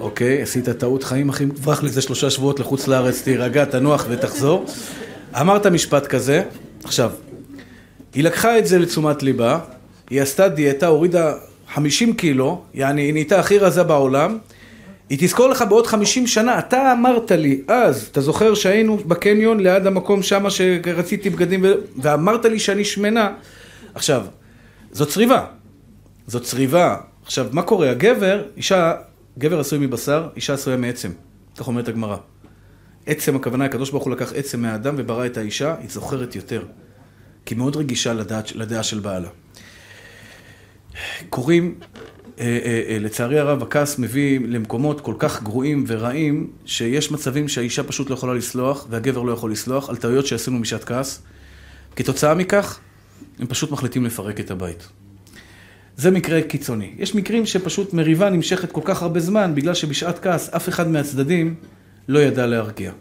אוקיי, עשית טעות חיים, אחי, ברח לזה שלושה שבועות לחוץ לארץ, תירגע, תנוח ותחזור. אמרת משפט כזה, עכשיו, היא לקחה את זה לתשומת ליבה, היא עשתה דיאטה, הורידה 50 קילו, יעני, היא נהייתה הכי רזה בעולם, היא תזכור לך בעוד 50 שנה, אתה אמרת לי אז, אתה זוכר שהיינו בקניון ליד המקום שמה שרציתי בגדים, ו... ואמרת לי שאני שמנה. עכשיו, זאת צריבה, זאת צריבה. עכשיו, מה קורה? הגבר, אישה, גבר עשוי מבשר, אישה עשויה מעצם. כך אומרת הגמרא. עצם, הכוונה, הקדוש ברוך הוא לקח עצם מהאדם וברא את האישה, היא זוכרת יותר. כי מאוד רגישה לדעת, לדעה של בעלה. קוראים, לצערי הרב, הכעס מביא למקומות כל כך גרועים ורעים, שיש מצבים שהאישה פשוט לא יכולה לסלוח, והגבר לא יכול לסלוח, על טעויות שעשינו משעת כעס. כתוצאה מכך, הם פשוט מחליטים לפרק את הבית. זה מקרה קיצוני. יש מקרים שפשוט מריבה נמשכת כל כך הרבה זמן, בגלל שבשעת כעס אף אחד מהצדדים לא ידע להרגיע.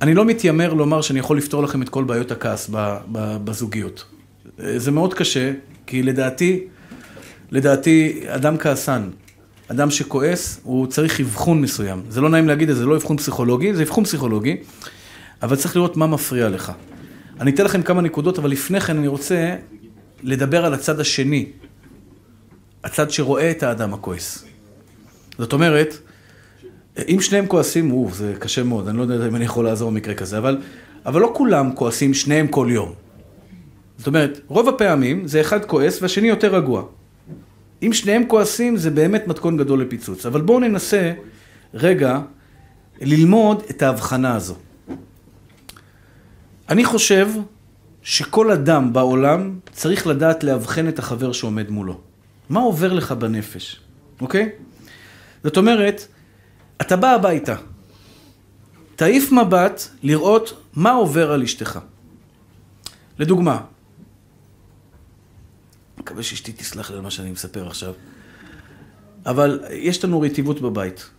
אני לא מתיימר לומר שאני יכול לפתור לכם את כל בעיות הכעס בזוגיות. זה מאוד קשה, כי לדעתי, לדעתי, אדם כעסן, אדם שכועס, הוא צריך אבחון מסוים. זה לא נעים להגיד את זה, לא אבחון פסיכולוגי, זה אבחון פסיכולוגי, אבל צריך לראות מה מפריע לך. אני אתן לכם כמה נקודות, אבל לפני כן אני רוצה לדבר על הצד השני, הצד שרואה את האדם הכועס. זאת אומרת, אם שניהם כועסים, או, זה קשה מאוד, אני לא יודע אם אני יכול לעזור במקרה כזה, אבל, אבל לא כולם כועסים שניהם כל יום. זאת אומרת, רוב הפעמים זה אחד כועס והשני יותר רגוע. אם שניהם כועסים, זה באמת מתכון גדול לפיצוץ. אבל בואו ננסה רגע ללמוד את ההבחנה הזו. אני חושב שכל אדם בעולם צריך לדעת לאבחן את החבר שעומד מולו. מה עובר לך בנפש, אוקיי? זאת אומרת, אתה בא הביתה, תעיף מבט לראות מה עובר על אשתך. לדוגמה, מקווה שאשתי תסלח לי על מה שאני מספר עכשיו, אבל יש לנו רטיבות בבית,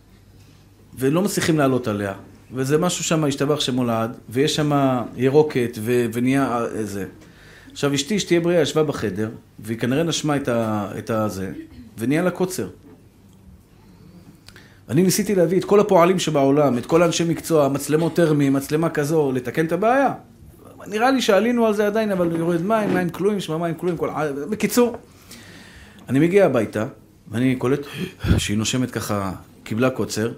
ולא מצליחים לעלות עליה, וזה משהו שם, השתבח שמו לעד, ויש שם ירוקת ו- ונהיה איזה. עכשיו אשתי, שתהיה בריאה, ישבה בחדר, והיא כנראה נשמה את, ה- את הזה, ונהיה לה קוצר. אני ניסיתי להביא את כל הפועלים שבעולם, את כל האנשי מקצוע, מצלמות טרמי, מצלמה כזו, לתקן את הבעיה. נראה לי שעלינו על זה עדיין, אבל יורד מים, מים כלואים, שמע מים כלואים, כל... בקיצור, אני מגיע הביתה, ואני קולט שהיא נושמת ככה, קיבלה קוצר.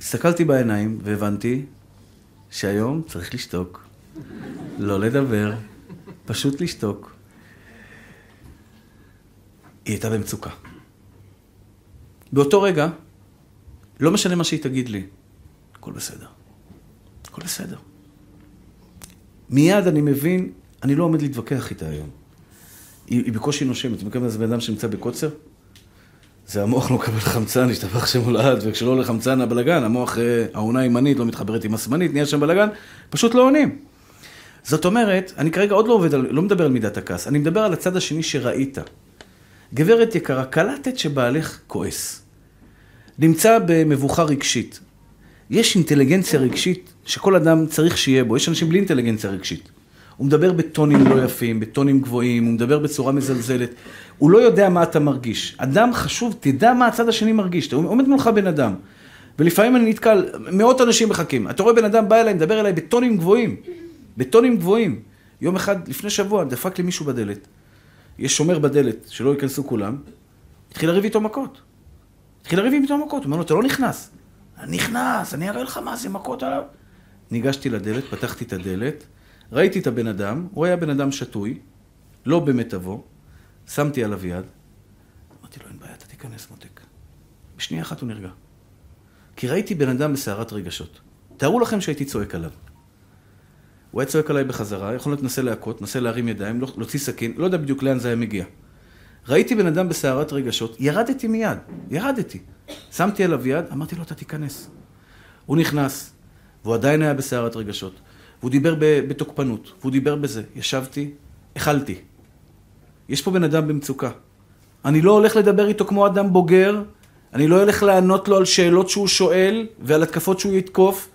הסתכלתי בעיניים והבנתי שהיום צריך לשתוק, לא לדבר, פשוט לשתוק. היא הייתה במצוקה. באותו רגע, לא משנה מה שהיא תגיד לי, הכל בסדר. הכל בסדר. מיד אני מבין, אני לא עומד להתווכח איתה היום. היא, היא בקושי נושמת. מכירים איזה בן אדם שנמצא בקוצר? זה המוח לא מקבל חמצן, השתבח שם הולד, וכשלא עולה חמצן הבלגן, המוח, אה, העונה הימנית לא מתחברת עם השמאלית, נהיה שם בלגן, פשוט לא עונים. זאת אומרת, אני כרגע עוד לא עובד, על, לא מדבר על מידת הכעס, אני מדבר על הצד השני שראית. גברת יקרה, קלטת שבעלך כועס. נמצא במבוכה רגשית. יש אינטליגנציה רגשית שכל אדם צריך שיהיה בו, יש אנשים בלי אינטליגנציה רגשית. הוא מדבר בטונים לא יפים, בטונים גבוהים, הוא מדבר בצורה מזלזלת. הוא לא יודע מה אתה מרגיש. אדם חשוב, תדע מה הצד השני מרגיש. אתה עומד מולך בן אדם, ולפעמים אני נתקל, מאות אנשים מחכים. אתה רואה בן אדם בא אליי, מדבר אליי בטונים גבוהים. בטונים גבוהים. יום אחד, לפני שבוע, דפק לי מישהו בדלת. יש שומר בדלת, שלא ייכנסו כולם. התחיל לריב איתו מכות. התחיל לריב איתו מכות. הוא אומר לו, אתה לא נכנס. נכנס, אני אראה לך מה זה מכות עליו. ניגשתי לדלת, פתחתי את הדלת, ראיתי את הבן אדם, הוא היה בן אדם שתוי, לא במיטבו, שמתי עליו יד, אמרתי לו, אין בעיה, אתה תיכנס מותק. בשנייה אחת הוא נרגע. כי ראיתי בן אדם בסערת רגשות. תארו לכם שהייתי צועק עליו. הוא היה צועק עליי בחזרה, יכול להיות נסה להכות, נסה להרים ידיים, להוציא סכין, לא יודע בדיוק לאן זה היה מגיע. ראיתי בן אדם בסערת רגשות, ירדתי מיד, ירדתי. שמתי עליו יד, אמרתי לו, אתה תיכנס. הוא נכנס, והוא עדיין היה בסערת רגשות. והוא דיבר בתוקפנות, והוא דיבר בזה. ישבתי, אכלתי. יש פה בן אדם במצוקה. אני לא הולך לדבר איתו כמו אדם בוגר, אני לא הולך לענות לו על שאלות שהוא שואל ועל התקפות שהוא יתקוף,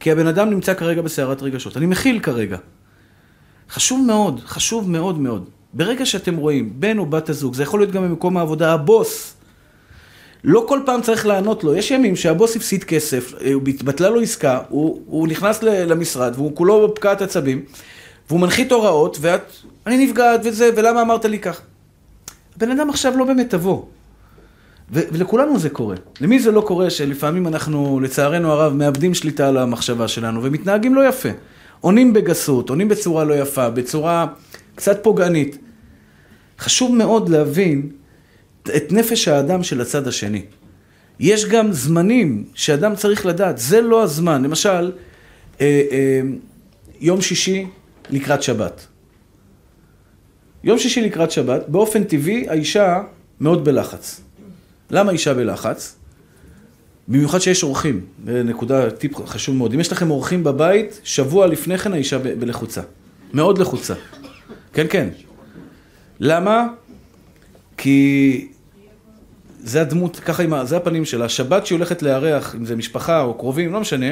כי הבן אדם נמצא כרגע בסערת רגשות. אני מכיל כרגע. חשוב מאוד, חשוב מאוד מאוד. ברגע שאתם רואים, בן או בת הזוג, זה יכול להיות גם במקום העבודה, הבוס. לא כל פעם צריך לענות לו. יש ימים שהבוס הפסיד כסף, אה, התבטלה לו עסקה, הוא, הוא נכנס למשרד והוא כולו בפקעת עצבים, והוא מנחית הוראות, ואת, אני נפגעת וזה, ולמה אמרת לי כך? הבן אדם עכשיו לא באמת תבוא. ולכולנו זה קורה. למי זה לא קורה שלפעמים אנחנו, לצערנו הרב, מאבדים שליטה על המחשבה שלנו ומתנהגים לא יפה. עונים בגסות, עונים בצורה לא יפה, בצורה קצת פוגענית. חשוב מאוד להבין את נפש האדם של הצד השני. יש גם זמנים שאדם צריך לדעת, זה לא הזמן. למשל, אה, אה, יום שישי לקראת שבת. יום שישי לקראת שבת, באופן טבעי האישה מאוד בלחץ. למה אישה בלחץ? במיוחד שיש אורחים, נקודה, טיפ חשוב מאוד. אם יש לכם אורחים בבית, שבוע לפני כן האישה בלחוצה. מאוד לחוצה. כן, כן. למה? כי זה הדמות, ככה עם ה... זה הפנים שלה. שבת שהיא הולכת לארח, אם זה משפחה או קרובים, לא משנה,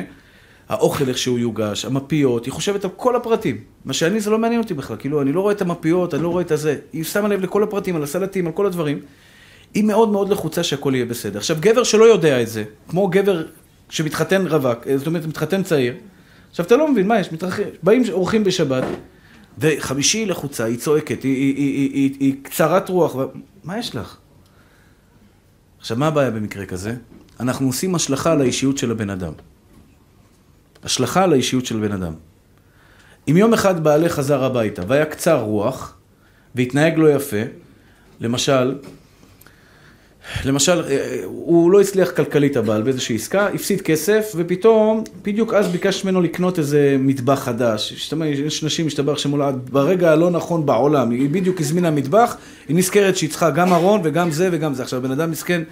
האוכל איך שהוא יוגש, המפיות, היא חושבת על כל הפרטים. מה שאני, זה לא מעניין אותי בכלל. כאילו, אני לא רואה את המפיות, אני לא רואה את הזה. היא שמה לב לכל הפרטים, על הסלטים, על כל הדברים. היא מאוד מאוד לחוצה שהכל יהיה בסדר. עכשיו, גבר שלא יודע את זה, כמו גבר שמתחתן רווק, זאת אומרת, מתחתן צעיר, עכשיו, אתה לא מבין, מה יש? מתרח... באים אורחים בשבת, וחמישי לחוצה, היא צועקת, היא, היא, היא, היא, היא, היא קצרת רוח, ו... מה יש לך? עכשיו, מה הבעיה במקרה כזה? אנחנו עושים השלכה על האישיות של הבן אדם. השלכה על האישיות של בן אדם. אם יום אחד בעלה חזר הביתה והיה קצר רוח, והתנהג לא יפה, למשל, למשל, אה, הוא לא הצליח כלכלית הבעל באיזושהי עסקה, הפסיד כסף, ופתאום, בדיוק אז ביקש ממנו לקנות איזה מטבח חדש. יש נשים, משתבח שמולד, ברגע הלא נכון בעולם, היא בדיוק הזמינה מטבח, היא נזכרת שהיא צריכה גם ארון וגם זה וגם זה. עכשיו, בן אדם מסכן,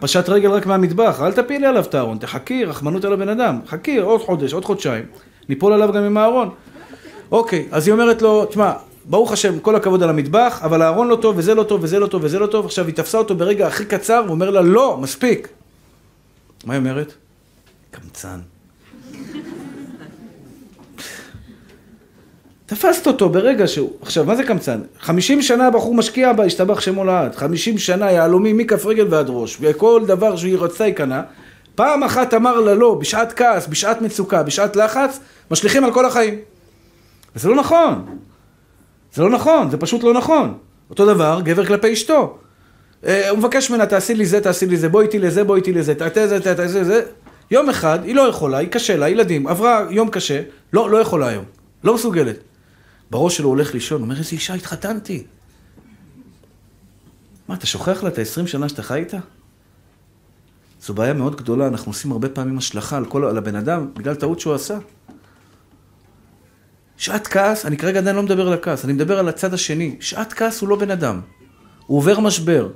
פשט רגל רק מהמטבח, אל תפילי עליו את הארון, תחכי, רחמנות על הבן אדם, חכי עוד חודש, עוד חודשיים, ניפול עליו גם עם הארון. אוקיי, אז היא אומרת לו, תשמע, ברוך השם, כל הכבוד על המטבח, אבל הארון לא טוב, וזה לא טוב, וזה לא טוב, וזה לא טוב. עכשיו, היא תפסה אותו ברגע הכי קצר, ואומר לה, לא, מספיק. מה היא אומרת? קמצן. תפסת אותו ברגע שהוא... עכשיו, מה זה קמצן? חמישים שנה הבחור משקיע בה, השתבח שמו לעד. חמישים שנה יהלומים מכף רגל ועד ראש, וכל דבר שהיא רצתה היא קנה. פעם אחת אמר לה לא, בשעת כעס, בשעת מצוקה, בשעת לחץ, משליכים על כל החיים. וזה לא נכון. זה לא נכון, זה פשוט לא נכון. אותו דבר, גבר כלפי אשתו. אה, הוא מבקש ממנה, תעשי לי זה, תעשי לי זה, בואי איתי לזה, בואי איתי לזה, תעשה זה, תעשה זה, זה. יום אחד, היא לא יכולה, היא קשה לה, ילדים, עברה יום קשה, לא, לא יכולה היום, לא מסוגלת. בראש שלו הולך לישון, אומר, איזה אישה התחתנתי. מה, אתה שוכח לה את ה-20 שנה שאתה חי איתה? זו בעיה מאוד גדולה, אנחנו עושים הרבה פעמים השלכה על, כל, על הבן אדם בגלל טעות שהוא עשה. שעת כעס, אני כרגע עדיין לא מדבר על הכעס, אני מדבר על הצד השני. שעת כעס הוא לא בן אדם. הוא עובר משבר.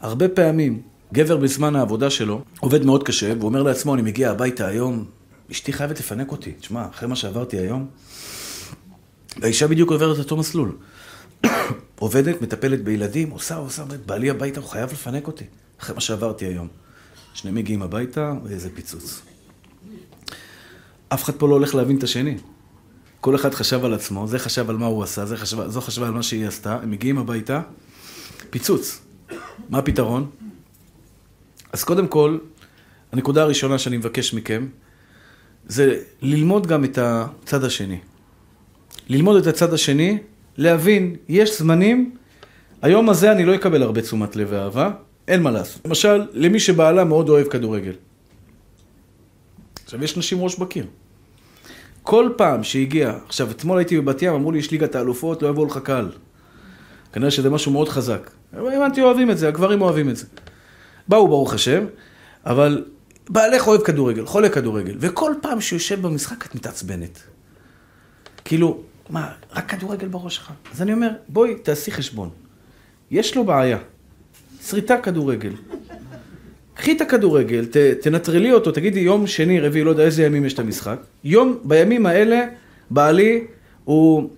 הרבה פעמים, גבר בזמן העבודה שלו עובד מאוד קשה, והוא אומר לעצמו, אני מגיע הביתה היום, אשתי חייבת לפנק אותי. תשמע, אחרי מה שעברתי היום, והאישה בדיוק עוברת אותו מסלול. עובדת, מטפלת בילדים, עושה, עושה, בעלי הביתה, הוא חייב לפנק אותי. אחרי מה שעברתי היום. שניהם מגיעים הביתה, ואיזה פיצוץ. אף אחד פה לא הולך להבין את השני. כל אחד חשב על עצמו, זה חשב על מה הוא עשה, זה חשב, זו חשבה על מה שהיא עשתה, הם מגיעים הביתה, פיצוץ. מה הפתרון? אז קודם כל, הנקודה הראשונה שאני מבקש מכם, זה ללמוד גם את הצד השני. ללמוד את הצד השני, להבין, יש זמנים, היום הזה אני לא אקבל הרבה תשומת לב ואהבה, אין מה לעשות. למשל, למי שבעלה מאוד אוהב כדורגל. עכשיו, יש נשים ראש בקיר. כל פעם שהגיע, עכשיו אתמול הייתי בבת ים, אמרו לי יש ליגת האלופות, לא יבואו לך קהל. כנראה שזה משהו מאוד חזק. הבנתי, אוהבים את זה, הגברים אוהבים את זה. באו ברוך השם, אבל בעלך אוהב כדורגל, חולה כדורגל, וכל פעם שהוא יושב במשחק את מתעצבנת. כאילו, מה, רק כדורגל בראש שלך? אז אני אומר, בואי תעשי חשבון. יש לו בעיה, שריטה כדורגל. קחי את הכדורגל, ת, תנטרלי אותו, תגידי יום שני, רביעי, לא יודע איזה ימים יש את המשחק. יום, בימים האלה, בעלי הוא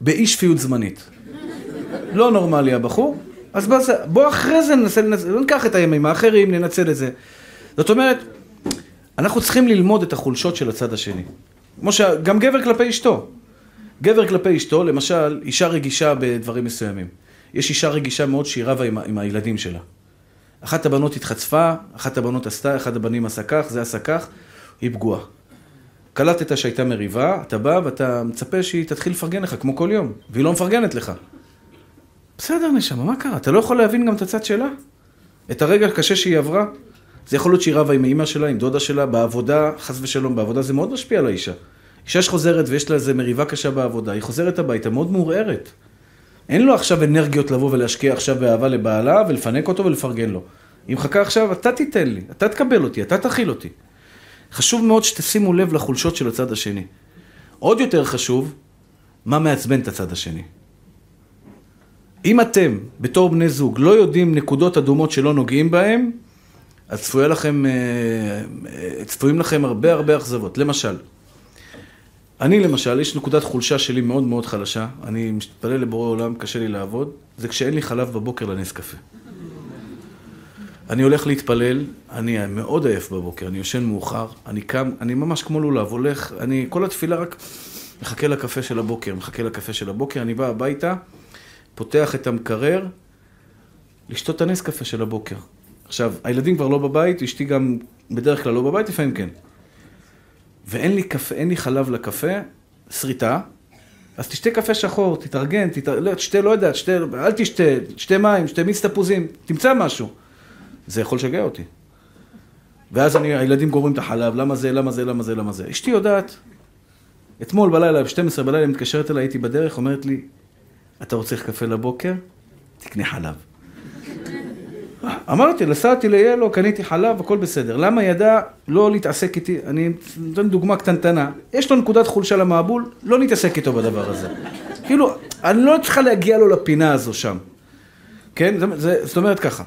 באי שפיות זמנית. לא נורמלי הבחור, אז בוא, בוא אחרי זה ננסה לנצל, לא ניקח את הימים האחרים, ננצל את זה. זאת אומרת, אנחנו צריכים ללמוד את החולשות של הצד השני. כמו שגם גבר כלפי אשתו. גבר כלפי אשתו, למשל, אישה רגישה בדברים מסוימים. יש אישה רגישה מאוד שהיא רבה עם, עם הילדים שלה. אחת הבנות התחצפה, אחת הבנות עשתה, אחד הבנים עשה כך, זה עשה כך, היא פגועה. קלטת שהייתה מריבה, אתה בא ואתה מצפה שהיא תתחיל לפרגן לך כמו כל יום, והיא לא מפרגנת לך. בסדר, נשמה, מה קרה? אתה לא יכול להבין גם את הצד שלה? את הרגע הקשה שהיא עברה? זה יכול להיות שהיא רבה עם אימא שלה, עם דודה שלה, בעבודה, חס ושלום, בעבודה זה מאוד משפיע על האישה. אישה שחוזרת ויש לה איזה מריבה קשה בעבודה, היא חוזרת הביתה מאוד מעורערת. אין לו עכשיו אנרגיות לבוא ולהשקיע עכשיו באהבה לבעלה ולפנק אותו ולפרגן לו. היא מחכה עכשיו, אתה תיתן לי, אתה תקבל אותי, אתה תכיל אותי. חשוב מאוד שתשימו לב לחולשות של הצד השני. עוד יותר חשוב, מה מעצבן את הצד השני. אם אתם, בתור בני זוג, לא יודעים נקודות אדומות שלא נוגעים בהם, אז לכם, אה, אה, צפויים לכם הרבה הרבה אכזבות. למשל, אני למשל, יש נקודת חולשה שלי מאוד מאוד חלשה, אני מתפלל לבורא עולם, קשה לי לעבוד, זה כשאין לי חלב בבוקר לנס קפה. אני הולך להתפלל, אני מאוד עייף בבוקר, אני יושן מאוחר, אני קם, אני ממש כמו לולב, הולך, אני כל התפילה רק מחכה לקפה של הבוקר, מחכה לקפה של הבוקר, אני בא הביתה, פותח את המקרר, לשתות את הנס קפה של הבוקר. עכשיו, הילדים כבר לא בבית, אשתי גם בדרך כלל לא בבית, לפעמים כן. ואין לי קפה, לי חלב לקפה, שריטה, אז תשתה קפה שחור, תתארגן, תתאר... לא, תשתה, לא יודע, תשתה, אל תשתה, תשתה מים, תשתה מיץ תפוזים, תמצא משהו. זה יכול לשגע אותי. ואז אני, הילדים גורמים את החלב, למה זה, למה זה, למה זה, למה זה. אשתי יודעת, אתמול בלילה, ב-12 בלילה, מתקשרת אליי, הייתי בדרך, אומרת לי, אתה רוצה קפה לבוקר? תקנה חלב. אמרתי, נסעתי ליאלו, קניתי חלב, הכל בסדר. למה ידע לא להתעסק איתי? אני נותן דוגמה קטנטנה. יש לו נקודת חולשה למעבול, לא נתעסק איתו בדבר הזה. כאילו, אני לא צריכה להגיע לו לפינה הזו שם. כן? זה, זה, זאת אומרת ככה.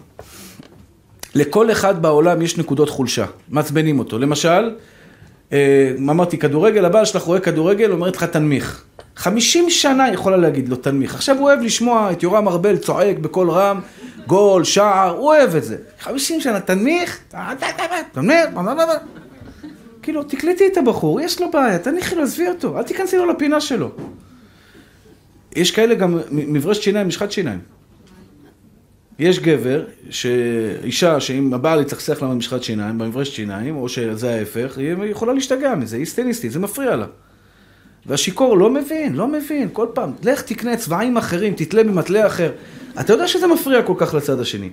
לכל אחד בעולם יש נקודות חולשה, מעצבנים אותו. למשל, אה, אמרתי, כדורגל, הבעל שלך רואה כדורגל, אומרת לך תנמיך. חמישים שנה יכולה להגיד לו תנמיך. עכשיו הוא אוהב לשמוע את יורם ארבל צועק בקול רם, גול, שער, הוא אוהב את זה. חמישים שנה, תנמיך, תנמיך, כאילו, תקלטי את הבחור, יש לו בעיה, תניחי לו, עזבי אותו, אל תיכנסי לו לפינה שלו. יש כאלה גם מברשת שיניים, משחת שיניים. יש גבר, אישה שאם הבעל יצחצח לה במשחת שיניים, במברשת שיניים, או שזה ההפך, היא יכולה להשתגע מזה, היא סטניסטית, זה מפריע לה. והשיכור לא מבין, לא מבין, כל פעם, לך תקנה צבעים אחרים, תתלה ממטלה אחר. אתה יודע שזה מפריע כל כך לצד השני.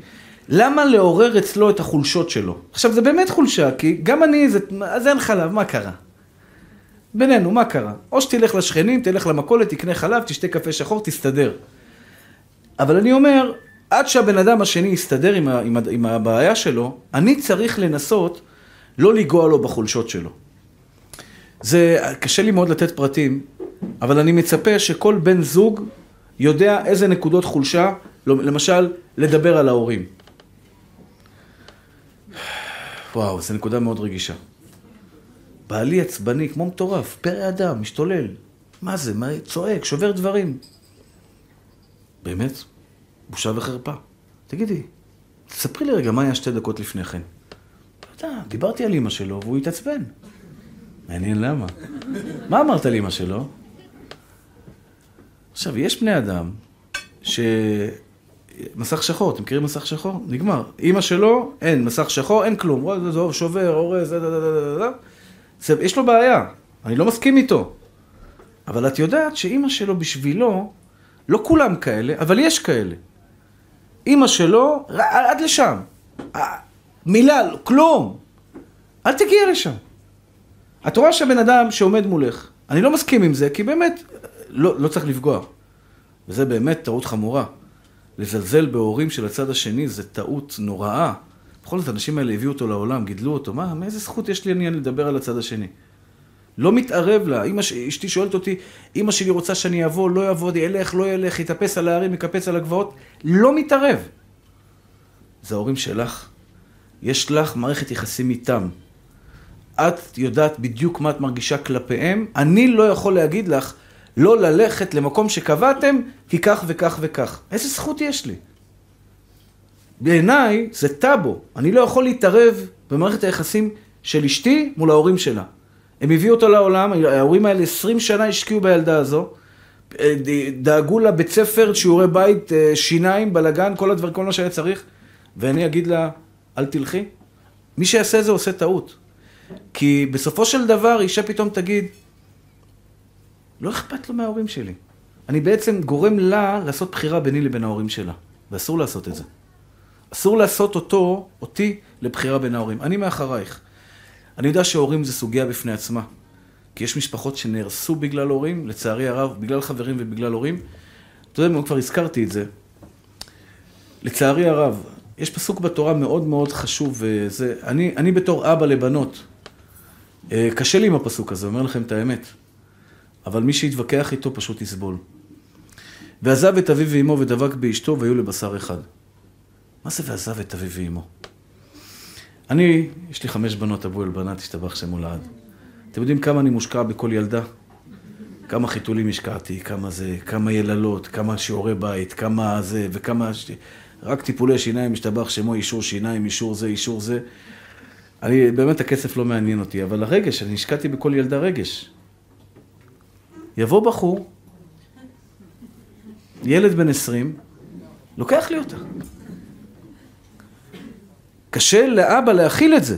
למה לעורר אצלו את החולשות שלו? עכשיו, זה באמת חולשה, כי גם אני, זה, אז אין חלב, מה קרה? בינינו, מה קרה? או שתלך לשכנים, תלך למכולת, תקנה חלב, תשתה קפה שחור, תסתדר. אבל אני אומר, עד שהבן אדם השני יסתדר עם, ה, עם, ה, עם הבעיה שלו, אני צריך לנסות לא לנגוע לו בחולשות שלו. זה, קשה לי מאוד לתת פרטים, אבל אני מצפה שכל בן זוג יודע איזה נקודות חולשה, למשל, לדבר על ההורים. וואו, זו נקודה מאוד רגישה. בעלי עצבני, כמו מטורף, פרא אדם, משתולל. מה זה? מה, צועק, שובר דברים. באמת? בושה וחרפה. תגידי, תספרי לי רגע מה היה שתי דקות לפני כן. אתה יודע, דיברתי על אימא שלו והוא התעצבן. מעניין למה. מה אמרת על אימא שלו? עכשיו, יש בני אדם ש... מסך שחור, אתם מכירים מסך שחור? נגמר. אימא שלו, אין, מסך שחור, אין כלום. זה שובר, הורס, יש לו בעיה, אני לא מסכים איתו. אבל את יודעת שאימא שלו בשבילו, לא כולם כאלה, אבל יש כאלה. אימא שלו, עד לשם. מילה, כלום. אל תגיע לשם. את רואה שהבן אדם שעומד מולך, אני לא מסכים עם זה, כי באמת, לא, לא צריך לפגוע. וזה באמת טעות חמורה. לזלזל בהורים של הצד השני זה טעות נוראה. בכל זאת, האנשים האלה הביאו אותו לעולם, גידלו אותו. מה, מאיזה זכות יש לי עניין לדבר על הצד השני? לא מתערב לה. אמא, אשתי שואלת אותי, אמא שלי רוצה שאני אבוא, לא יבוא, ילך, לא ילך, יטפס על ההרים, יקפץ על הגבעות. לא מתערב. זה ההורים שלך. יש לך מערכת יחסים איתם. את יודעת בדיוק מה את מרגישה כלפיהם. אני לא יכול להגיד לך לא ללכת למקום שקבעתם, כי כך וכך וכך. איזה זכות יש לי? בעיניי זה טאבו. אני לא יכול להתערב במערכת היחסים של אשתי מול ההורים שלה. הם הביאו אותו לעולם, ההורים האלה 20 שנה השקיעו בילדה הזו, דאגו לה בית ספר, שיעורי בית, אה, שיניים, בלאגן, כל הדבר, כל מה שהיה צריך, ואני אגיד לה, אל תלכי? מי שיעשה את זה עושה טעות. כי בסופו של דבר אישה פתאום תגיד, לא אכפת לו מההורים שלי. אני בעצם גורם לה לעשות בחירה ביני לבין ההורים שלה, ואסור לעשות את זה. אסור לעשות אותו, אותי, לבחירה בין ההורים. אני מאחרייך. אני יודע שהורים זה סוגיה בפני עצמה. כי יש משפחות שנהרסו בגלל הורים, לצערי הרב, בגלל חברים ובגלל הורים. אתה יודע, כבר הזכרתי את זה. לצערי הרב, יש פסוק בתורה מאוד מאוד חשוב, וזה, אני, אני בתור אבא לבנות, קשה לי עם הפסוק הזה, אומר לכם את האמת. אבל מי שיתווכח איתו פשוט יסבול. ועזב את אביו ואמו ודבק באשתו והיו לבשר אחד. מה זה ועזב את אביו ואמו? אני, יש לי חמש בנות, אבו אל בנת, השתבח שמו לעד. אתם יודעים כמה אני מושקע בכל ילדה? כמה חיתולים השקעתי, כמה זה, כמה יללות, כמה שיעורי בית, כמה זה וכמה... רק טיפולי שיניים, השתבח שמו, אישור שיניים, אישור זה, אישור זה. אני, באמת הכסף לא מעניין אותי, אבל הרגש, אני השקעתי בכל ילדה רגש. יבוא בחור, ילד בן עשרים, לוקח לי אותה. קשה לאבא להכיל את זה.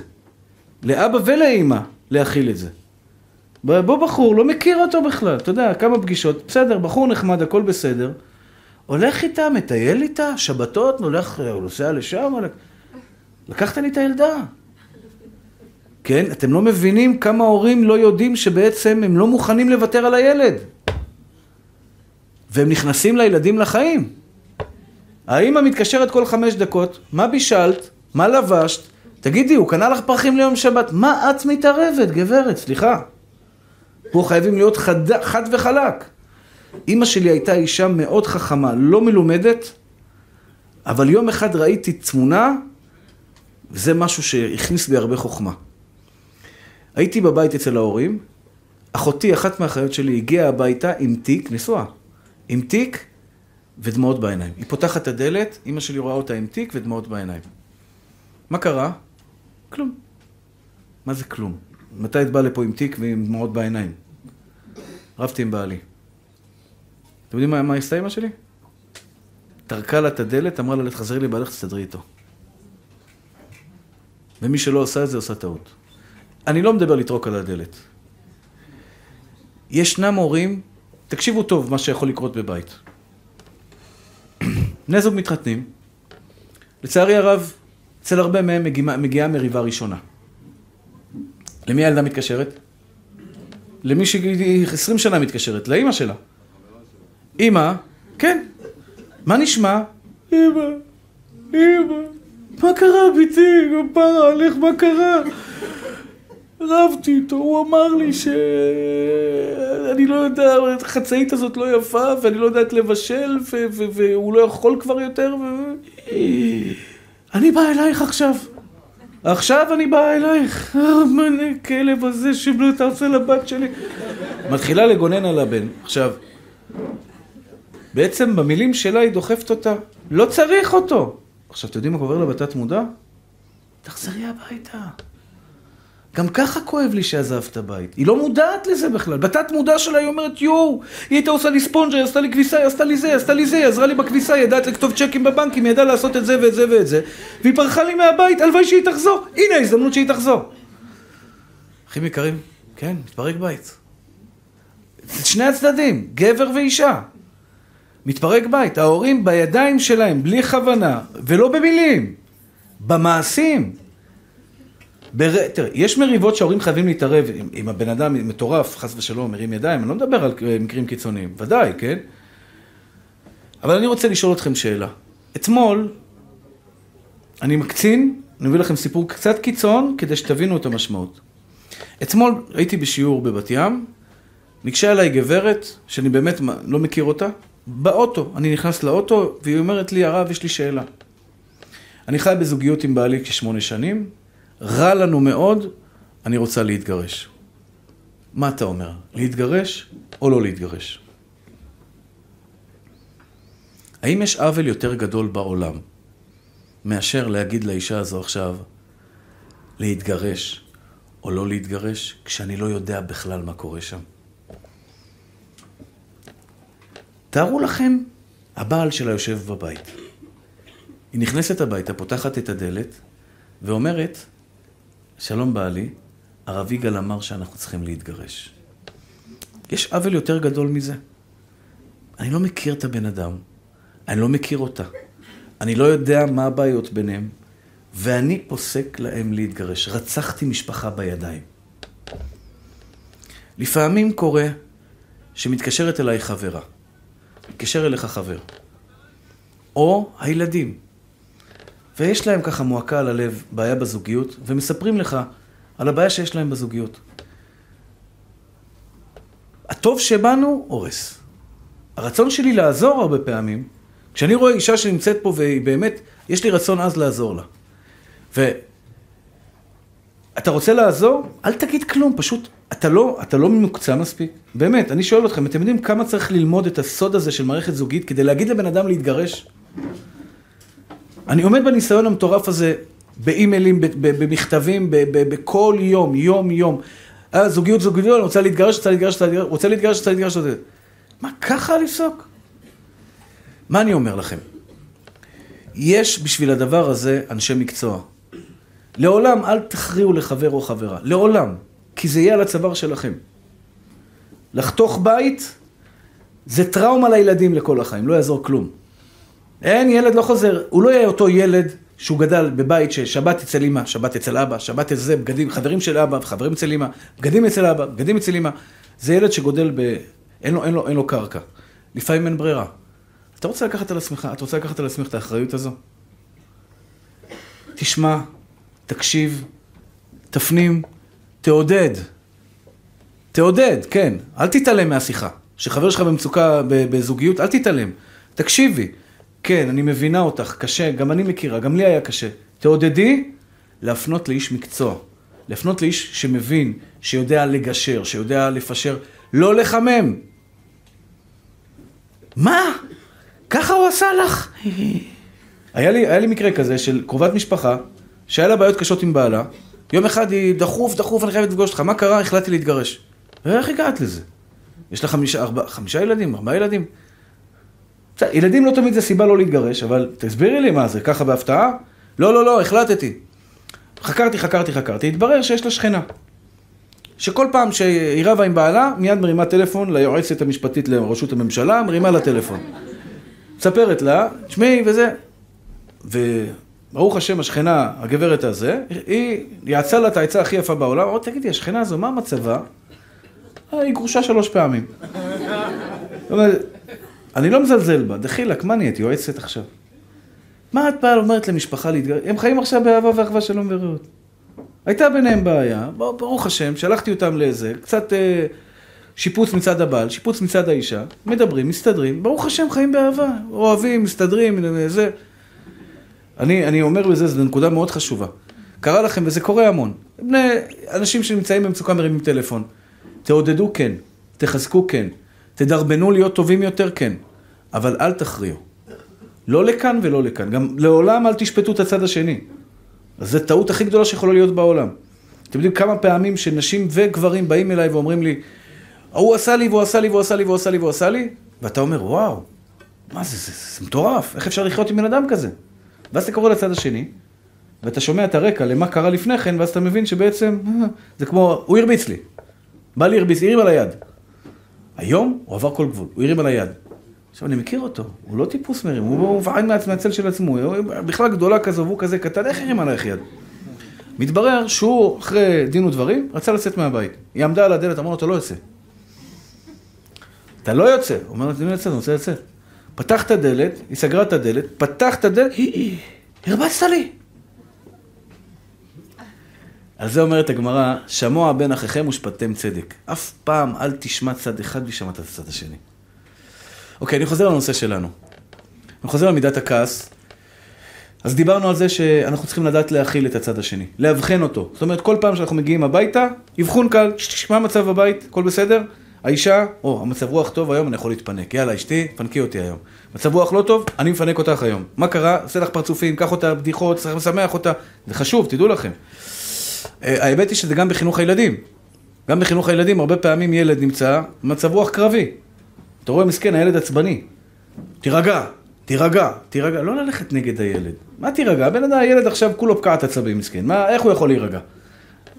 לאבא ולאימא להכיל את זה. בוא בחור, לא מכיר אותו בכלל, אתה יודע, כמה פגישות, בסדר, בחור נחמד, הכל בסדר. הולך איתה, מטייל איתה, שבתות, הולך, הוא נוסע לשם, לקחת לי את הילדה. כן, אתם לא מבינים כמה הורים לא יודעים שבעצם הם לא מוכנים לוותר על הילד. והם נכנסים לילדים לחיים. האמא מתקשרת כל חמש דקות, מה בישלת? מה לבשת? תגידי, הוא קנה לך פרחים ליום שבת, מה את מתערבת, גברת? סליחה. פה חייבים להיות חד, חד וחלק. אימא שלי הייתה אישה מאוד חכמה, לא מלומדת, אבל יום אחד ראיתי תמונה, וזה משהו שהכניס בי הרבה חוכמה. הייתי בבית אצל ההורים, אחותי, אחת מהאחיות שלי, הגיעה הביתה עם תיק, נשואה, עם תיק ודמעות בעיניים. היא פותחת את הדלת, אימא שלי רואה אותה עם תיק ודמעות בעיניים. מה קרה? כלום. מה זה כלום? מתי את באה לפה עם תיק ועם דמעות בעיניים? רבתי עם בעלי. אתם יודעים מה, מה עשתה אמא שלי? טרקה לה את הדלת, אמרה לה, תחזרי לבעלך, תסתדרי איתו. ומי שלא עושה את זה, עושה טעות. אני לא מדבר לטרוק על הדלת. ישנם הורים, תקשיבו טוב מה שיכול לקרות בבית. בני זוג מתחתנים, לצערי הרב, אצל הרבה מהם מגיעה, מגיעה מריבה ראשונה. למי הילדה מתקשרת? למי שהיא 20 שנה מתקשרת, לאימא שלה. אימא, כן, מה נשמע? אימא, אימא, מה קרה ביתי? פרה עליך, מה קרה? רבתי איתו, הוא אמר לי שאני לא יודע, החצאית הזאת לא יפה, ואני לא יודעת לבשל, והוא לא יכול כבר יותר, ו... אני באה אלייך עכשיו. עכשיו אני באה אלייך. המנה כלב הזה אתה עושה לבת שלי. מתחילה לגונן על הבן. עכשיו, בעצם במילים שלה היא דוחפת אותה. לא צריך אותו. עכשיו, אתם יודעים מה לה בתת מודע? תחזרי הביתה. גם ככה כואב לי שעזבת בית. היא לא מודעת לזה בכלל. בתת מודע שלה היא אומרת, יואו, היא הייתה עושה לי ספונג'ה, היא עשתה לי כביסה, היא עשתה לי זה, היא עשתה לי זה, היא עזרה לי בכביסה, היא ידעת לכתוב צ'קים בבנקים, היא ידעה לעשות את זה ואת זה ואת זה, והיא פרחה לי מהבית, הלוואי שהיא תחזור. הנה ההזדמנות שהיא תחזור. אחים יקרים, כן, מתפרק בית. שני הצדדים, גבר ואישה. מתפרק בית. ההורים בידיים שלהם, בלי כוונה, ולא במילים, במעשים. בר... תראה, יש מריבות שההורים חייבים להתערב, אם, הבן אדם מטורף, חס ושלום, מרים ידיים, אני לא מדבר על מקרים קיצוניים, ודאי, כן? אבל אני רוצה לשאול אתכם שאלה. אתמול, אני מקצין, אני מביא לכם סיפור קצת קיצון, כדי שתבינו את המשמעות. אתמול הייתי בשיעור בבת ים, ניגשה אליי גברת, שאני באמת לא מכיר אותה, באוטו. אני נכנס לאוטו, והיא אומרת לי, הרב, יש לי שאלה. אני חי בזוגיות עם בעלי כשמונה שנים, רע לנו מאוד, אני רוצה להתגרש. מה אתה אומר? להתגרש או לא להתגרש? האם יש עוול יותר גדול בעולם מאשר להגיד לאישה הזו עכשיו להתגרש או לא להתגרש, כשאני לא יודע בכלל מה קורה שם? תארו לכם, הבעל שלה יושב בבית. היא נכנסת הביתה, פותחת את הדלת ואומרת, שלום בעלי, הרב יגאל אמר שאנחנו צריכים להתגרש. יש עוול יותר גדול מזה. אני לא מכיר את הבן אדם, אני לא מכיר אותה, אני לא יודע מה הבעיות ביניהם, ואני פוסק להם להתגרש. רצחתי משפחה בידיים. לפעמים קורה שמתקשרת אליי חברה, מתקשר אליך חבר, או הילדים, ויש להם ככה מועקה על הלב, בעיה בזוגיות, ומספרים לך על הבעיה שיש להם בזוגיות. הטוב שבנו הורס. הרצון שלי לעזור הרבה פעמים, כשאני רואה אישה שנמצאת פה והיא באמת, יש לי רצון אז לעזור לה. ואתה רוצה לעזור? אל תגיד כלום, פשוט, אתה לא, אתה לא ממוקצע מספיק. באמת, אני שואל אתכם, אתם יודעים כמה צריך ללמוד את הסוד הזה של מערכת זוגית כדי להגיד לבן אדם להתגרש? אני עומד בניסיון המטורף הזה באימיילים, במכתבים, בכל יום, יום, יום. אה, זוגיות, זוגיות, אני רוצה להתגרש, רוצה להתגרש, רוצה להתגרש, רוצה להתגרש, רוצה להתגרש. מה, ככה לפסוק? מה אני אומר לכם? יש בשביל הדבר הזה אנשי מקצוע. לעולם אל תכריעו לחבר או חברה. לעולם. כי זה יהיה על הצוואר שלכם. לחתוך בית זה טראומה לילדים לכל החיים, לא יעזור כלום. אין, ילד לא חוזר. הוא לא יהיה אותו ילד שהוא גדל בבית ששבת אצל אמא, שבת אצל אבא, שבת אצל זה, בגדים, חברים של אבא, חברים אצל אמא, בגדים אצל אבא, בגדים אצל אמא. זה ילד שגודל ב... אין לו, אין לו, אין לו קרקע. לפעמים אין ברירה. אתה רוצה לקחת על עצמך, אתה רוצה לקחת על עצמך את האחריות הזו? תשמע, תקשיב, תפנים, תעודד. תעודד, כן. אל תתעלם מהשיחה. כשחבר שלך במצוקה בזוגיות, אל תתעלם. תקשיבי. כן, אני מבינה אותך, קשה, גם אני מכירה, גם לי היה קשה. תעודדי להפנות לאיש מקצוע. להפנות לאיש שמבין, שיודע לגשר, שיודע לפשר, לא לחמם. מה? ככה הוא עשה לך? היה לי, היה לי מקרה כזה של קרובת משפחה, שהיה לה בעיות קשות עם בעלה, יום אחד היא דחוף, דחוף, אני חייבת לפגוש אותך, מה קרה? החלטתי להתגרש. ואיך הגעת לזה? יש לה חמישה, ארבע, חמישה ילדים, ארבעה ילדים. ילדים לא תמיד זה סיבה לא להתגרש, אבל תסבירי לי מה זה, ככה בהפתעה? לא, לא, לא, החלטתי. חקרתי, חקרתי, חקרתי, התברר שיש לה שכנה. שכל פעם שהיא רבה עם בעלה, מיד מרימה טלפון ליועצת המשפטית לראשות הממשלה, מרימה לה טלפון. מספרת לה, תשמעי וזה. וברוך השם, השכנה, הגברת הזה, היא יעצה לה את העצה הכי יפה בעולם, אמרת, תגידי, השכנה הזו, מה מצבה? אה, היא גרושה שלוש פעמים. אני לא מזלזל בה, דחילק, מה נהיית, יועצת עכשיו? מה את באה אומרת למשפחה להתגרש? הם חיים עכשיו באהבה ואחווה שלום ורעות. הייתה ביניהם בעיה, ברוך השם, שלחתי אותם לאיזה, קצת אה, שיפוץ מצד הבעל, שיפוץ מצד האישה, מדברים, מסתדרים, ברוך השם, חיים באהבה, אוהבים, מסתדרים, זה. אני, אני אומר בזה, זו נקודה מאוד חשובה. קרה לכם, וזה קורה המון. בני, אנשים שנמצאים במצוקה מרימים טלפון. תעודדו כן, תחזקו כן, תדרבנו להיות טובים יותר כן, אבל אל תכריעו. לא לכאן ולא לכאן. גם לעולם אל תשפטו את הצד השני. אז זו טעות הכי גדולה שיכולה להיות בעולם. אתם יודעים כמה פעמים שנשים וגברים באים אליי ואומרים לי, הוא עשה לי והוא עשה לי והוא עשה לי והוא עשה לי והוא עשה לי, ואתה אומר, וואו, מה זה, זה, זה, זה מטורף, איך אפשר לחיות עם בן אדם כזה? ואז אתה קורא לצד השני, ואתה שומע את הרקע למה קרה לפני כן, ואז אתה מבין שבעצם, אה, זה כמו, הוא הרביץ לי. בא לי הרביץ, הרים על היד. היום הוא עבר כל גבול, הוא הרים על היד. עכשיו, אני מכיר אותו, הוא לא טיפוס מרים, הוא מפחד מהצל של עצמו, הוא בכלל גדולה כזו והוא כזה קטן, איך הרים עלייך יד? מתברר שהוא, אחרי דין ודברים, רצה לצאת מהבית. היא עמדה על הדלת, אמר לו, אתה לא יוצא. אתה לא יוצא. הוא אומר תני לי לצאת, אני רוצה לצאת. פתח את הדלת, היא סגרה את הדלת, פתח את הדלת, הרבצת לי. על זה אומרת הגמרא, שמוע בין אחיכם ושפטתם צדק. אף פעם אל תשמע צד אחד בלי שמעת את הצד השני. אוקיי, אני חוזר לנושא שלנו. אני חוזר למידת הכעס. אז דיברנו על זה שאנחנו צריכים לדעת להכיל את הצד השני, לאבחן אותו. זאת אומרת, כל פעם שאנחנו מגיעים הביתה, אבחון קל, מה המצב בבית, הכל בסדר? האישה, או, המצב רוח טוב היום, אני יכול להתפנק. יאללה, אשתי, פנקי אותי היום. מצב רוח לא טוב, אני מפנק אותך היום. מה קרה? עושה לך פרצופים, קח אותה, בדיחות, צריך לשמח אותה. זה חשוב, תדעו לכם. אה, האמת היא שזה גם בחינוך הילדים. גם בחינוך הילדים, הרבה פעמים ילד נמצא במצב רוח קרבי. אתה רואה, מסכן, הילד עצבני. תירגע, תירגע, תירגע. לא ללכת נגד הילד. מה תירגע? הבן אדם, הילד עכשיו כולו פקעת עצבים, מסכן. מה, איך הוא יכול להירגע?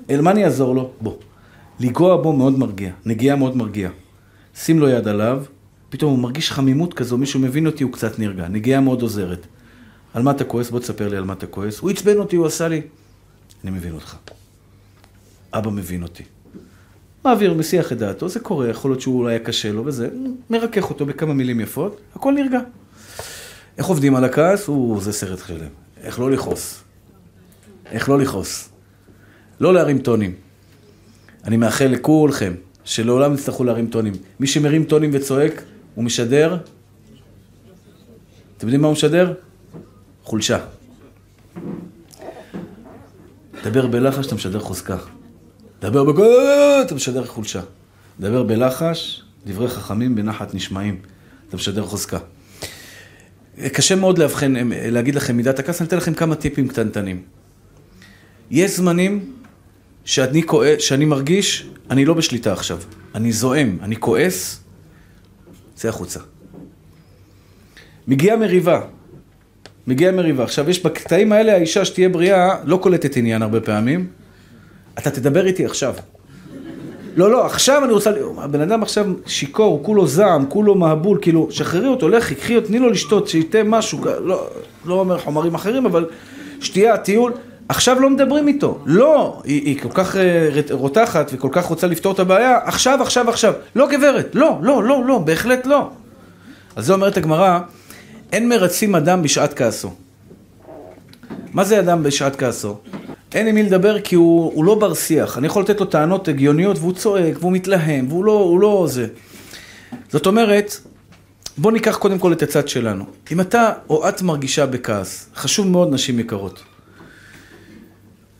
אל מה אני אעזור לו? בוא. לנגוע בו מאוד מרגיע, נגיעה מאוד מרגיעה. שים לו יד עליו, פתאום הוא מרגיש חמימות כזו, מישהו מבין אותי, הוא קצת נרגע. נגיעה מאוד עוזרת. על מה אתה כועס? בוא תספר לי על מה אתה כועס. הוא עצבן אותי, הוא עשה לי. אני מבין אותך. אבא מבין אותי. מעביר, מסיח את דעתו, זה קורה, יכול להיות שהוא אולי קשה לו וזה, מרכך אותו בכמה מילים יפות, הכל נרגע. איך עובדים על הכעס? הוא, זה סרט שלם. איך לא לכעוס. איך לא לכעוס. לא להרים טונים. אני מאחל לכולכם שלעולם יצטרכו להרים טונים. מי שמרים טונים וצועק, הוא משדר, אתם יודעים מה הוא משדר? חולשה. דבר בלחש, אתה משדר חוזקה. דבר בגול, אתה משדר חולשה. דבר בלחש, דברי חכמים בנחת נשמעים. אתה משדר חוזקה. קשה מאוד לאבחן, להגיד לכם מידת הכעס, אני אתן לכם כמה טיפים קטנטנים. יש זמנים שאני, כועס, שאני מרגיש, אני לא בשליטה עכשיו. אני זועם, אני כועס, צא החוצה. מגיעה מריבה, מגיעה מריבה. עכשיו, יש בקטעים האלה, האישה שתהיה בריאה, לא קולטת עניין הרבה פעמים. אתה תדבר איתי עכשיו. לא, לא, עכשיו אני רוצה... הבן אדם עכשיו שיכור, כולו זעם, כולו מהבול, כאילו, שחררי אותו, לכי, קחי אותו, תני לו לשתות, שייתה משהו, לא, לא אומר חומרים אחרים, אבל שתייה, טיול. עכשיו לא מדברים איתו. לא, היא, היא כל כך אה, רותחת וכל כך רוצה לפתור את הבעיה, עכשיו, עכשיו, עכשיו. לא גברת, לא, לא, לא, לא, בהחלט לא. אז זה אומרת הגמרא, אין מרצים אדם בשעת כעסו. מה זה אדם בשעת כעסו? אין עם מי לדבר כי הוא, הוא לא בר שיח. אני יכול לתת לו טענות הגיוניות והוא צועק והוא מתלהם והוא לא, לא זה. זאת אומרת, בוא ניקח קודם כל את הצד שלנו. אם אתה או את מרגישה בכעס, חשוב מאוד נשים יקרות.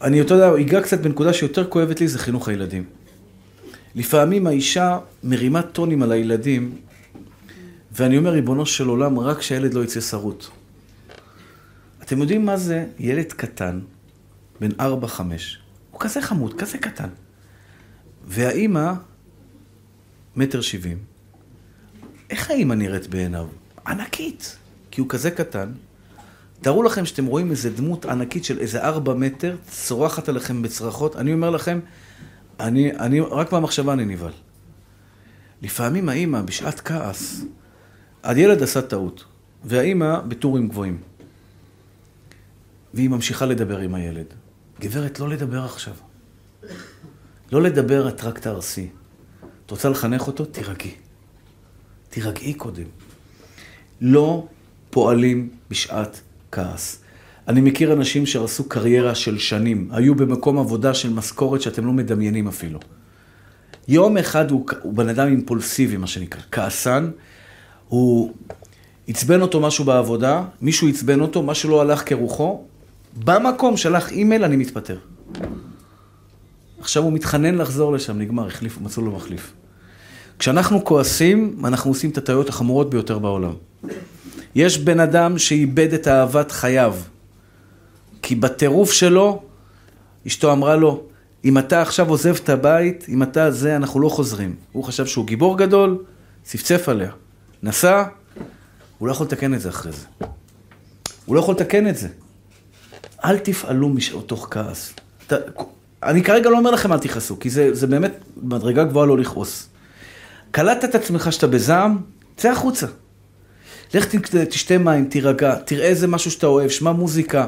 אני, אתה יודע, אגע קצת בנקודה שיותר כואבת לי, זה חינוך הילדים. לפעמים האישה מרימה טונים על הילדים, ואני אומר, ריבונו של עולם, רק שהילד לא יצא שרוט. אתם יודעים מה זה ילד קטן, בן ארבע, חמש. הוא כזה חמוד, כזה קטן. והאימא, מטר שבעים. איך האימא נראית בעיניו? ענקית. כי הוא כזה קטן, תארו לכם שאתם רואים איזה דמות ענקית של איזה ארבע מטר, צורחת עליכם בצרחות. אני אומר לכם, אני, אני, רק מהמחשבה אני נבהל. לפעמים האימא, בשעת כעס, הילד עשה טעות, והאימא בטורים גבוהים. והיא ממשיכה לדבר עם הילד. גברת, לא לדבר עכשיו. לא לדבר, את רק תהרסי. את רוצה לחנך אותו? תירגעי. תירגעי קודם. לא פועלים בשעת כעס. אני מכיר אנשים שעשו קריירה של שנים, היו במקום עבודה של משכורת שאתם לא מדמיינים אפילו. יום אחד הוא, הוא בן אדם אימפולסיבי, מה שנקרא, כעסן, הוא עצבן אותו משהו בעבודה, מישהו עצבן אותו, משהו לא הלך כרוחו, במקום שלח אימייל, אני מתפטר. עכשיו הוא מתחנן לחזור לשם, נגמר, החליף, מצאו לו מחליף. כשאנחנו כועסים, אנחנו עושים את הטעויות החמורות ביותר בעולם. יש בן אדם שאיבד את אהבת חייו. כי בטירוף שלו, אשתו אמרה לו, אם אתה עכשיו עוזב את הבית, אם אתה זה, אנחנו לא חוזרים. הוא חשב שהוא גיבור גדול, צפצף עליה. נסע, הוא לא יכול לתקן את זה אחרי זה. הוא לא יכול לתקן את זה. אל תפעלו מתוך כעס. אתה, אני כרגע לא אומר לכם אל תכעסו, כי זה, זה באמת מדרגה גבוהה לא לכעוס. קלטת את עצמך שאתה בזעם, צא החוצה. לך תשתה מים, תירגע, תראה איזה משהו שאתה אוהב, שמע מוזיקה,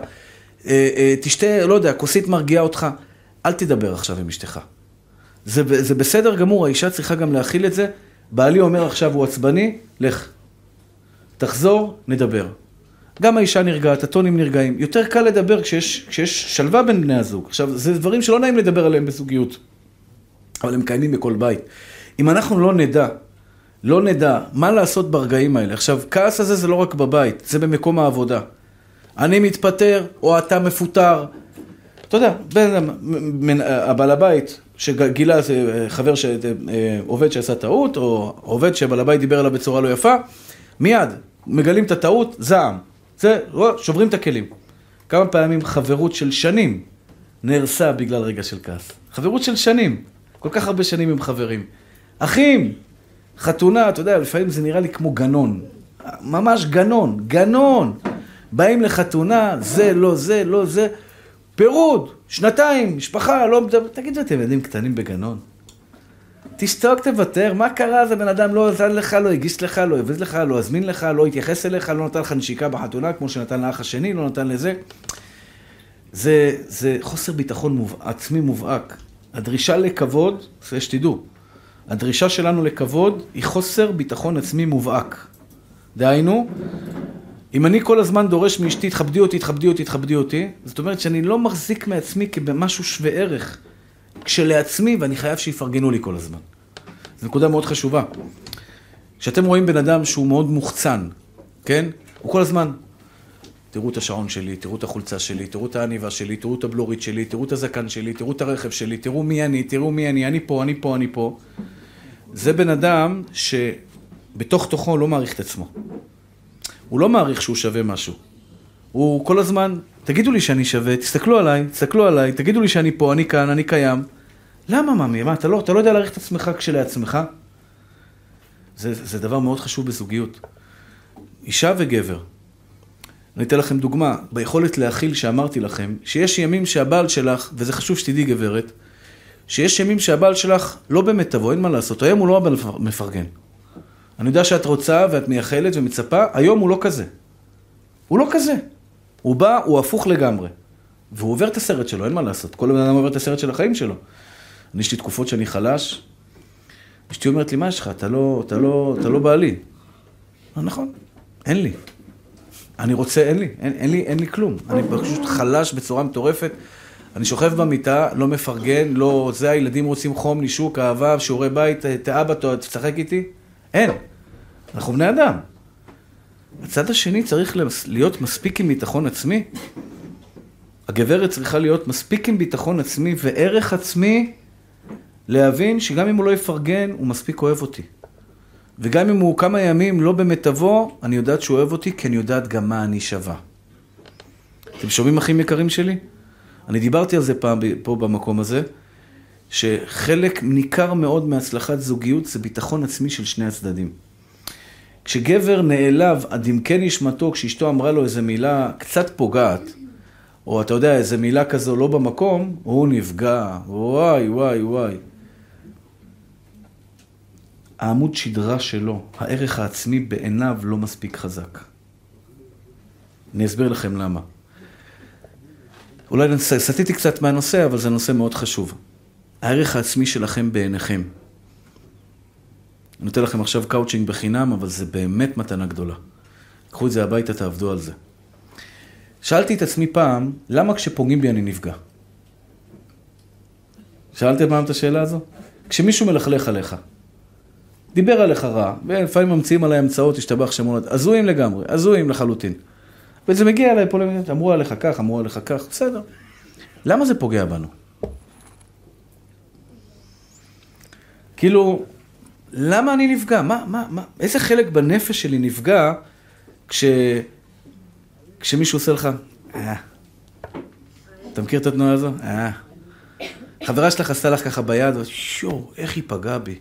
אה, אה, תשתה, לא יודע, כוסית מרגיעה אותך, אל תדבר עכשיו עם אשתך. זה, זה בסדר גמור, האישה צריכה גם להכיל את זה. בעלי אומר עכשיו הוא עצבני, לך. תחזור, נדבר. גם האישה נרגעת, הטונים נרגעים. יותר קל לדבר כשיש, כשיש שלווה בין בני הזוג. עכשיו, זה דברים שלא נעים לדבר עליהם בזוגיות, אבל הם קיימים בכל בית. אם אנחנו לא נדע לא נדע מה לעשות ברגעים האלה. עכשיו, כעס הזה זה לא רק בבית, זה במקום העבודה. אני מתפטר, או אתה מפוטר. אתה יודע, בין הבעל הבית שגילה חבר, ש... עובד שעשה טעות, או עובד שבעל הבית דיבר עליו בצורה לא יפה, מיד מגלים את הטעות, זעם. זה, שוברים את הכלים. כמה פעמים חברות של שנים נהרסה בגלל רגע של כעס. חברות של שנים, כל כך הרבה שנים עם חברים. אחים, חתונה, אתה יודע, לפעמים זה נראה לי כמו גנון. ממש גנון, גנון. באים לחתונה, זה, לא זה, לא זה. פירוד, שנתיים, משפחה, לא... תגידו, אתם ילדים קטנים בגנון? תשתוק, תוותר, מה קרה? זה בן אדם לא עזן לך, לא הגיש לך, לא הביא לך, לא הזמין לך, לא התייחס אליך, לא נתן לך נשיקה בחתונה, כמו שנתן לאח השני, לא נתן לזה. זה, זה חוסר ביטחון מוב... עצמי מובהק. הדרישה לכבוד, זה שתדעו, הדרישה שלנו לכבוד היא חוסר ביטחון עצמי מובהק. דהיינו, אם אני כל הזמן דורש מאשתי, תכבדי אותי, תכבדי אותי, תכבדי אותי, זאת אומרת שאני לא מחזיק מעצמי כבמשהו שווה ערך. כשלעצמי, ואני חייב שיפרגנו לי כל הזמן. זו נקודה מאוד חשובה. כשאתם רואים בן אדם שהוא מאוד מוחצן, כן? הוא כל הזמן, תראו את השעון שלי, תראו את החולצה שלי, תראו את העניבה שלי, תראו את הבלורית שלי, תראו את הזקן שלי, תראו את הרכב שלי, תראו מי אני, תראו מי אני, אני פה, אני פה, אני פה. זה בן אדם שבתוך תוכו לא מעריך את עצמו. הוא לא מעריך שהוא שווה משהו. הוא כל הזמן, תגידו לי שאני שווה, תסתכלו עליי, תסתכלו עליי, תגידו לי שאני פה, אני כאן, אני קיים. למה, ממי? מה, אתה לא, אתה לא יודע להעריך את עצמך כשלעצמך? זה, זה דבר מאוד חשוב בזוגיות. אישה וגבר. אני אתן לכם דוגמה, ביכולת להכיל שאמרתי לכם, שיש ימים שהבעל שלך, וזה חשוב שתדעי גברת, שיש ימים שהבעל שלך לא באמת תבוא, אין מה לעשות, היום הוא לא הבעל מפרגן. אני יודע שאת רוצה ואת מייחלת ומצפה, היום הוא לא כזה. הוא לא כזה. הוא בא, הוא הפוך לגמרי. והוא עובר את הסרט שלו, אין מה לעשות. כל בן אדם עובר את הסרט של החיים שלו. אני, יש לי תקופות שאני חלש, אשתי אומרת לי, מה יש לך? אתה לא, אתה לא, אתה לא בעלי. נכון, אין לי. אני רוצה, אין לי, אין, אין לי, אין לי כלום. אני פשוט חלש בצורה מטורפת. אני שוכב במיטה, לא מפרגן, לא זה, הילדים רוצים חום, נישוק, אהבה, שיעורי בית, תאבא, תשחק איתי. אין. אנחנו בני אדם. הצד השני צריך להיות מספיק עם ביטחון עצמי. הגברת צריכה להיות מספיק עם ביטחון עצמי וערך עצמי להבין שגם אם הוא לא יפרגן, הוא מספיק אוהב אותי. וגם אם הוא כמה ימים לא במיטבו, אני יודעת שהוא אוהב אותי, כי אני יודעת גם מה אני שווה. אתם שומעים אחים יקרים שלי? אני דיברתי על זה פעם פה במקום הזה, שחלק ניכר מאוד מהצלחת זוגיות זה ביטחון עצמי של שני הצדדים. כשגבר נעלב עד עמקי נשמתו, כשאשתו אמרה לו איזו מילה קצת פוגעת, או אתה יודע, איזו מילה כזו לא במקום, הוא נפגע, וואי, וואי, וואי. העמוד שדרה שלו, הערך העצמי בעיניו לא מספיק חזק. אני אסביר לכם למה. אולי סטיתי קצת מהנושא, אבל זה נושא מאוד חשוב. הערך העצמי שלכם בעיניכם. אני נותן לכם עכשיו קאוצ'ינג בחינם, אבל זה באמת מתנה גדולה. קחו את זה הביתה, תעבדו על זה. שאלתי את עצמי פעם, למה כשפוגעים בי אני נפגע? שאלתם פעם את השאלה הזו? כשמישהו מלכלך עליך, דיבר עליך רע, ולפעמים ממציאים עליי המצאות, ישתבח שמו, הזויים לגמרי, הזויים לחלוטין. וזה מגיע אליי פה, אמרו עליך כך, אמרו עליך כך, בסדר. למה זה פוגע בנו? כאילו, למה אני נפגע? מה, מה, מה, איזה חלק בנפש שלי נפגע כש... כשמישהו עושה לך, אה. אתה מכיר את התנועה הזו? אה. חברה שלך עשתה לך ככה ביד, שואו, איך היא פגעה בי.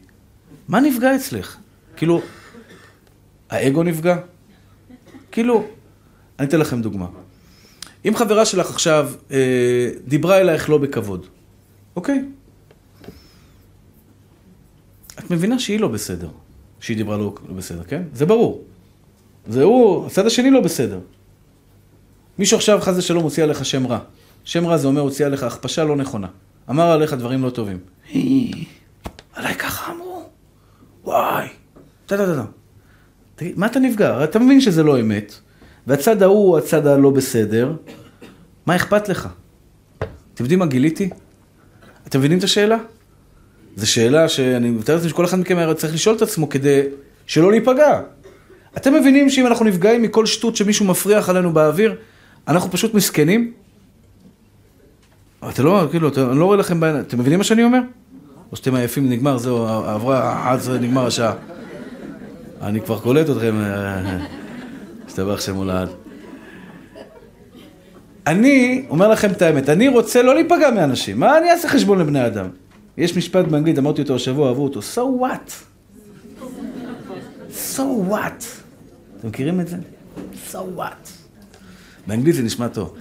מה נפגע אצלך? כאילו, האגו נפגע? כאילו, אני אתן לכם דוגמה. אם חברה שלך עכשיו אה, דיברה אלייך לא בכבוד, אוקיי? את מבינה שהיא לא בסדר, שהיא דיברה לא, לא בסדר, כן? זה ברור. זה הוא, הצד השני לא בסדר. מישהו עכשיו חס ושלום הוציא עליך שם רע. שם רע זה אומר הוציא עליך הכפשה לא נכונה. אמר עליך דברים לא טובים. עליי ככה אמרו. וואי. טה טה טה. תגיד, מה אתה נפגע? אתה מבין שזה לא אמת, והצד ההוא הוא הצד הלא בסדר, מה אכפת לך? אתם יודעים מה גיליתי? אתם מבינים את השאלה? זו שאלה שאני מתאר לעצמי שכל אחד מכם היה צריך לשאול את עצמו כדי שלא להיפגע. אתם מבינים שאם אנחנו נפגעים מכל שטות שמישהו מפריח עלינו באוויר, אנחנו פשוט מסכנים? אתה לא, כאילו, אתה, אני לא רואה לכם בעיניים, אתם מבינים מה שאני אומר? או שאתם עייפים, נגמר, זהו, עברה, עד זה נגמר השעה. אני כבר קולט אתכם, השתבח שם הולד. אני אומר לכם את האמת, אני רוצה לא להיפגע מאנשים, מה אני אעשה חשבון לבני אדם? יש משפט באנגלית, אמרתי אותו השבוע, אהבו אותו, so what? so what? אתם מכירים את זה? so what? באנגלית זה נשמע טוב.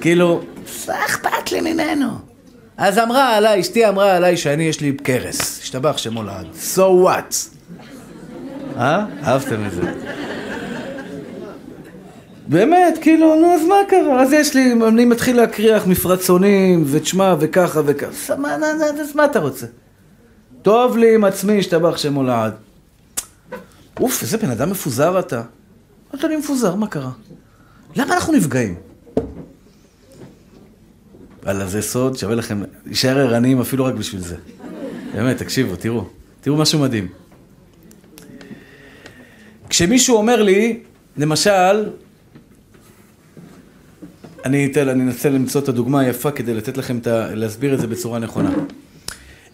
כאילו, מה אכפת לי ממנו? אז אמרה עליי, אשתי אמרה עליי שאני יש לי קרס, השתבח שמו לעד, so what? אה? אהבתם את זה. באמת, כאילו, נו, אז מה קרה? אז יש לי, אני מתחיל להקריח מפרצונים, ותשמע, וככה וככה. מה, אז מה אתה רוצה? טוב לי עם עצמי, השתבח שמו לעד. אוף, איזה בן אדם מפוזר אתה. אתה אני מפוזר, מה קרה? למה אנחנו נפגעים? וואלה, זה סוד, שווה לכם להישאר ערניים אפילו רק בשביל זה. באמת, תקשיבו, תראו. תראו משהו מדהים. כשמישהו אומר לי, למשל, אני אתן, אני אנסה למצוא את הדוגמה היפה כדי לתת לכם, את ה, להסביר את זה בצורה נכונה.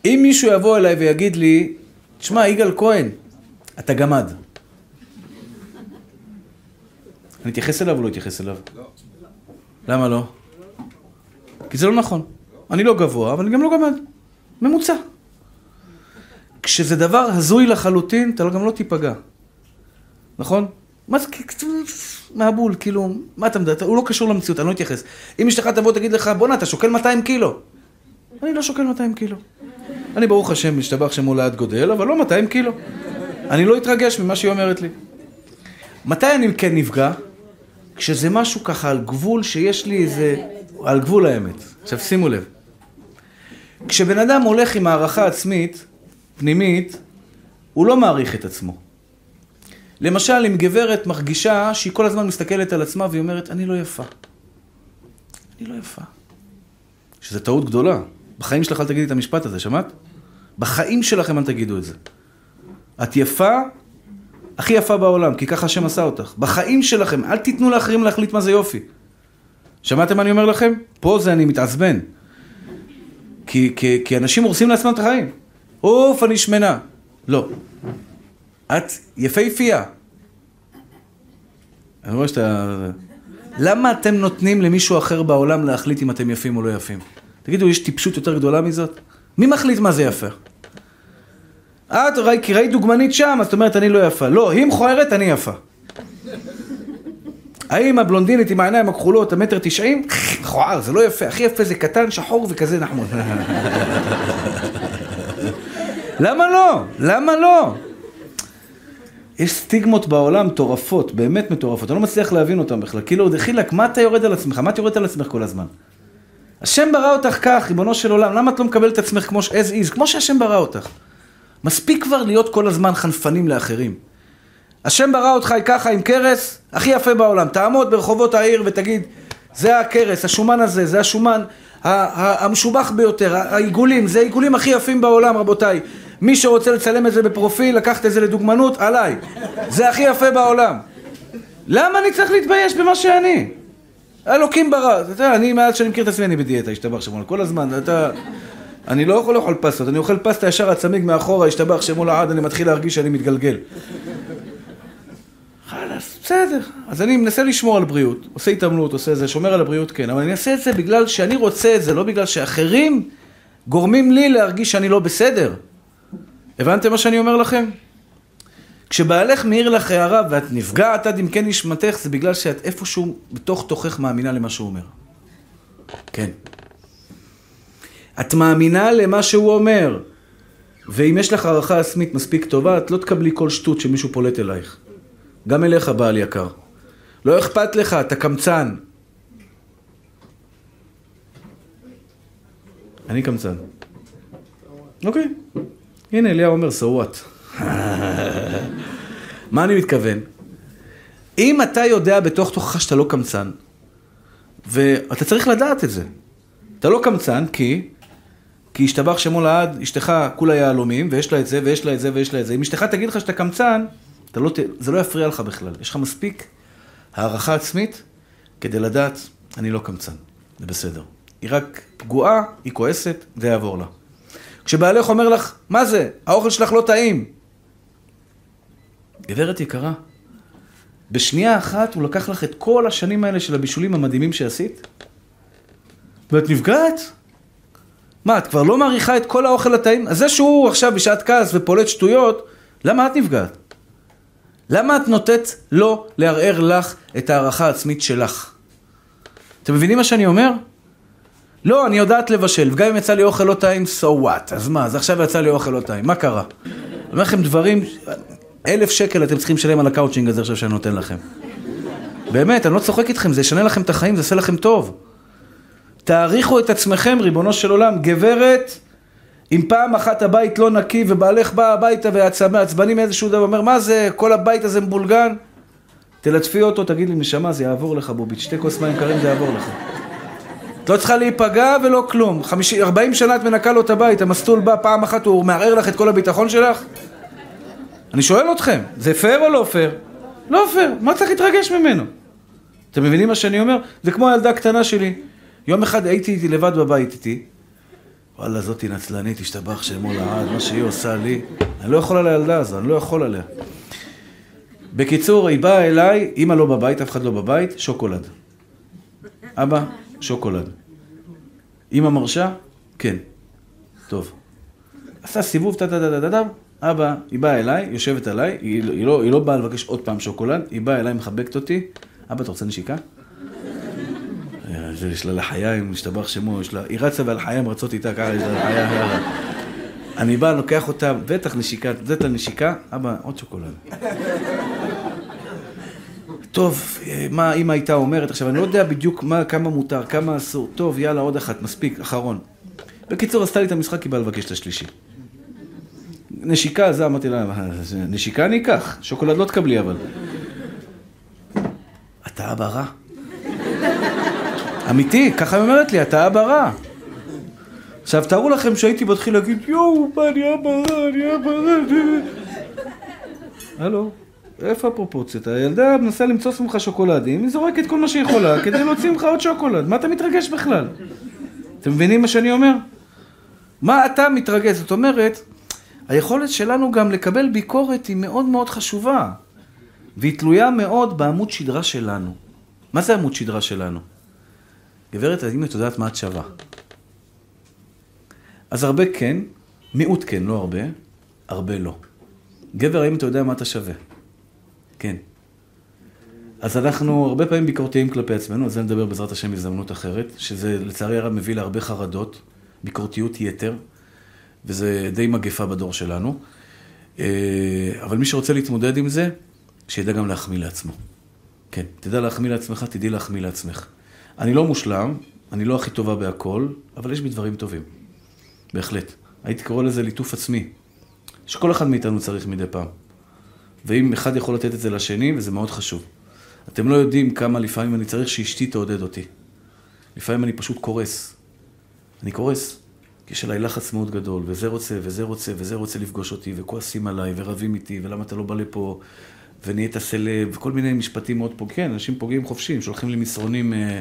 אם מישהו יבוא אליי ויגיד לי, תשמע, יגאל כהן, אתה גמד. אני אתייחס אליו או לא אתייחס אליו? לא. למה לא? כי זה לא נכון. אני לא גבוה, אבל אני גם לא גמד. ממוצע. כשזה דבר הזוי לחלוטין, אתה גם לא תיפגע. נכון? מה זה, מהבול, כאילו, מה אתה מדבר? הוא לא קשור למציאות, אני לא אתייחס. אם אשתך תבוא תגיד לך, בואנה, אתה שוקל 200 קילו. אני לא שוקל 200 קילו. אני ברוך השם, משתבח שם מול גודל, אבל לא 200 קילו. אני לא אתרגש ממה שהיא אומרת לי. מתי אני כן נפגע? כשזה משהו ככה על גבול שיש לי איזה... על גבול האמת. עכשיו שימו לב. כשבן אדם הולך עם הערכה עצמית, פנימית, הוא לא מעריך את עצמו. למשל, אם גברת מרגישה שהיא כל הזמן מסתכלת על עצמה והיא אומרת, אני לא יפה. אני לא יפה. שזו טעות גדולה. בחיים שלך אל תגידי את המשפט הזה, שמעת? בחיים שלכם אל תגידו את זה. את יפה, הכי יפה בעולם, כי ככה השם עשה אותך. בחיים שלכם, אל תיתנו לאחרים להחליט מה זה יופי. שמעתם מה אני אומר לכם? פה זה אני מתעצבן. כי, כי, כי אנשים הורסים לעצמם את החיים. אוף, אני שמנה. לא. את יפהפייה. אני רואה שאתה... למה אתם נותנים למישהו אחר בעולם להחליט אם אתם יפים או לא יפים? תגידו, יש טיפשות יותר גדולה מזאת? מי מחליט מה זה יפה? את ראי, כי ראית דוגמנית שם, אז את אומרת, אני לא יפה. לא, היא מכוערת, אני יפה. האם הבלונדינית עם העיניים הכחולות, המטר תשעים? מכוער, זה לא יפה. הכי יפה זה קטן, שחור וכזה נחמוד. למה לא? למה לא? יש סטיגמות בעולם מטורפות, באמת מטורפות, אני לא מצליח להבין אותן בכלל. כאילו, דחילק, מה אתה יורד על עצמך? מה את יורדת על עצמך כל הזמן? השם ברא אותך כך, ריבונו של עולם, למה את לא מקבלת את עצמך כמו as is? כמו שהשם ברא אותך. מספיק כבר להיות כל הזמן חנפנים לאחרים. השם ברא אותך ככה עם קרס, הכי יפה בעולם. תעמוד ברחובות העיר ותגיד, זה הקרס, השומן הזה, זה השומן המשובח ביותר, העיגולים, זה העיגולים הכי יפים בעולם, רבותיי. מי שרוצה לצלם את זה בפרופיל, לקחת את זה לדוגמנות, עליי. זה הכי יפה בעולם. למה אני צריך להתבייש במה שאני? אלוקים ברא. אתה יודע, אני מאז שאני מכיר את עצמי, אני בדיאטה, השתבח שמונה. כל הזמן, אתה... אני לא יכול לאכול פסטות, אני אוכל פסטה ישר הצמיג מאחורה, השתבח שמו לעד, אני מתחיל להרגיש שאני מתגלגל. חלאס, בסדר. אז אני מנסה לשמור על בריאות, עושה התעמלות, עושה זה, שומר על הבריאות, כן, אבל אני אעשה את זה בגלל שאני רוצה את זה, לא בגלל שאחרים גורמים לי להרגיש שאני לא בסדר. הבנתם מה שאני אומר לכם? כשבעלך מאיר לך הערה ואת נפגעת עד עמקי נשמתך, זה בגלל שאת איפשהו בתוך תוכך מאמינה למה שהוא אומר. כן. את מאמינה למה שהוא אומר. ואם יש לך הערכה עצמית מספיק טובה, את לא תקבלי כל שטות שמישהו פולט אלייך. גם אליך, בעל יקר. לא אכפת לך, אתה קמצן. אני קמצן. אוקיי. הנה, אליהו אומר, so what? מה אני מתכוון? אם אתה יודע בתוך תוכך שאתה לא קמצן, ואתה צריך לדעת את זה. אתה לא קמצן כי, כי השתבח שמו לעד, אשתך כולה יהלומים, ויש לה את זה, ויש לה את זה, ויש לה את זה. אם אשתך תגיד לך שאתה קמצן, לא, זה לא יפריע לך בכלל. יש לך מספיק הערכה עצמית כדי לדעת, אני לא קמצן, זה בסדר. היא רק פגועה, היא כועסת, זה יעבור לה. כשבעלך אומר לך, מה זה? האוכל שלך לא טעים. גברת יקרה, בשנייה אחת הוא לקח לך את כל השנים האלה של הבישולים המדהימים שעשית, ואת נפגעת? מה, את כבר לא מעריכה את כל האוכל הטעים? אז זה שהוא עכשיו בשעת כעס ופולט שטויות, למה את נפגעת? למה את נותנת לו לערער לך את הערכה העצמית שלך? אתם מבינים מה שאני אומר? לא, אני יודעת לבשל, וגם אם יצא לי אוכל לא טעים, so what? אז מה, אז עכשיו יצא לי אוכל לא טעים, מה קרה? אני אומר לכם דברים, אלף שקל אתם צריכים לשלם על הקאוצ'ינג הזה עכשיו שאני נותן לכם. באמת, אני לא צוחק איתכם, זה ישנה לכם את החיים, זה יעשה לכם טוב. תעריכו את עצמכם, ריבונו של עולם. גברת, אם פעם אחת הבית לא נקי ובעלך בא הביתה ועצבני מאיזשהו דבר, אומר, מה זה, כל הבית הזה מבולגן? תלטפי אותו, תגיד לי, נשמה, זה יעבור לך, בובי, שתי כוס מים קרים, זה יעבור לך. את לא צריכה להיפגע ולא כלום. 50, 40 שנה את מנקה לו את הבית, המסטול בא פעם אחת, הוא מערער לך את כל הביטחון שלך? אני שואל אתכם, זה פייר או לא פייר? לא פייר, מה צריך להתרגש ממנו? אתם מבינים מה שאני אומר? זה כמו הילדה הקטנה שלי. יום אחד הייתי איתה לבד בבית איתי. וואלה, זאתי נצלנית, ישתבח שמו לעד, מה שהיא עושה לי. אני לא יכול על הילדה הזו, אני לא יכול עליה. בקיצור, היא באה אליי, אמא לא בבית, אף אחד לא בבית, שוקולד. אבא, שוקולד. אמא מרשה? כן. טוב. עשה סיבוב, טה-טה-טה-טה-טה, אבא, היא באה אליי, יושבת עליי, היא, היא, לא, היא לא באה לבקש עוד פעם שוקולד, היא באה אליי, מחבקת אותי, אבא, אתה רוצה נשיקה? יש לה לחיים, משתבח שמו, יש לה... היא רצה והלחיים רצות איתה ככה, יש לה לחיים, אני בא, לוקח אותה, בטח נשיקה, נותנת לה נשיקה, אבא, עוד שוקולד. טוב, מה אימא הייתה אומרת עכשיו, אני לא יודע בדיוק מה, כמה מותר, כמה אסור, טוב, יאללה, עוד אחת, מספיק, אחרון. בקיצור, עשתה לי את המשחק, היא באה לבקש את השלישי. נשיקה, זה אמרתי לה, נשיקה אני אקח, שוקולד לא תקבלי אבל. אתה אבא רע. אמיתי, ככה היא אומרת לי, אתה אבא רע. עכשיו, תארו לכם שהייתי מתחיל להגיד, יואו, מה, אני אבא רע, אני אבא רע. הלו, איפה הפרופורציות? הילדה מנסה למצוא ממך שוקולדים, היא זורקת כל מה שהיא יכולה כדי להוציא ממך עוד שוקולד. מה אתה מתרגש בכלל? אתם מבינים מה שאני אומר? מה אתה מתרגש? זאת אומרת, היכולת שלנו גם לקבל ביקורת היא מאוד מאוד חשובה, והיא תלויה מאוד בעמוד שדרה שלנו. מה זה עמוד שדרה שלנו? גברת, האם את יודעת מה את שווה? אז הרבה כן, מיעוט כן, לא הרבה, הרבה לא. גבר, האם אתה יודע מה אתה שווה? כן. אז אנחנו הרבה פעמים ביקורתיים כלפי עצמנו, על זה נדבר בעזרת השם הזדמנות אחרת, שזה לצערי הרב מביא להרבה חרדות, ביקורתיות יתר, וזה די מגפה בדור שלנו. אה, אבל מי שרוצה להתמודד עם זה, שידע גם להחמיא לעצמו. כן, תדע להחמיא לעצמך, תדעי להחמיא לעצמך. אני לא מושלם, אני לא הכי טובה בהכל, אבל יש בי דברים טובים. בהחלט. הייתי קורא לזה ליטוף עצמי, שכל אחד מאיתנו צריך מדי פעם. ואם אחד יכול לתת את זה לשני, וזה מאוד חשוב. אתם לא יודעים כמה לפעמים אני צריך שאשתי תעודד אותי. לפעמים אני פשוט קורס. אני קורס. כי יש עליי לחץ מאוד גדול, וזה רוצה, וזה רוצה, וזה רוצה לפגוש אותי, וכועסים עליי, ורבים איתי, ולמה אתה לא בא לפה, ונהיית סלב, וכל מיני משפטים מאוד פוגעים. כן, אנשים פוגעים חופשיים, שולחים לי מסרונים, אה,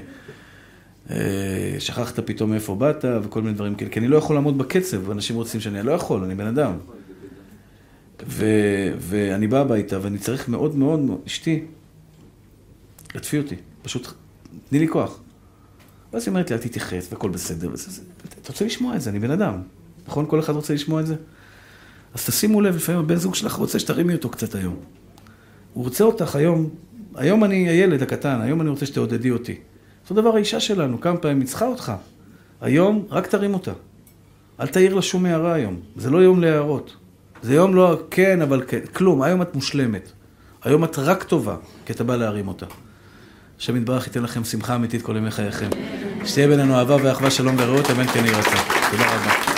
אה, שכחת פתאום מאיפה באת, וכל מיני דברים כאלה. כי אני לא יכול לעמוד בקצב, ואנשים רוצים שאני לא יכול, אני בן אדם. ו, ואני בא הביתה, ואני צריך מאוד מאוד, אשתי, לטפי אותי, פשוט תני לי כוח. ואז היא אומרת לי, אל תתייחס, והכל בסדר. אתה רוצה לשמוע את זה, אני בן אדם. נכון? כל אחד רוצה לשמוע את זה? אז תשימו לב, לפעמים הבן זוג שלך רוצה שתרימי אותו קצת היום. הוא רוצה אותך היום, היום אני הילד הקטן, היום אני רוצה שתעודדי אותי. אותו דבר האישה שלנו, כמה פעמים היא צריכה אותך. היום, רק תרים אותה. אל תעיר לה שום הערה היום. זה לא יום להערות. זה יום לא כן, אבל כן. כלום, היום את מושלמת. היום את רק טובה, כי אתה בא להרים אותה. השם יתברך ייתן לכם שמחה אמיתית כל ימי חייכם. שתהיה בינינו אהבה ואחווה, שלום ורעות, אמן כן יהי רצון. תודה רבה.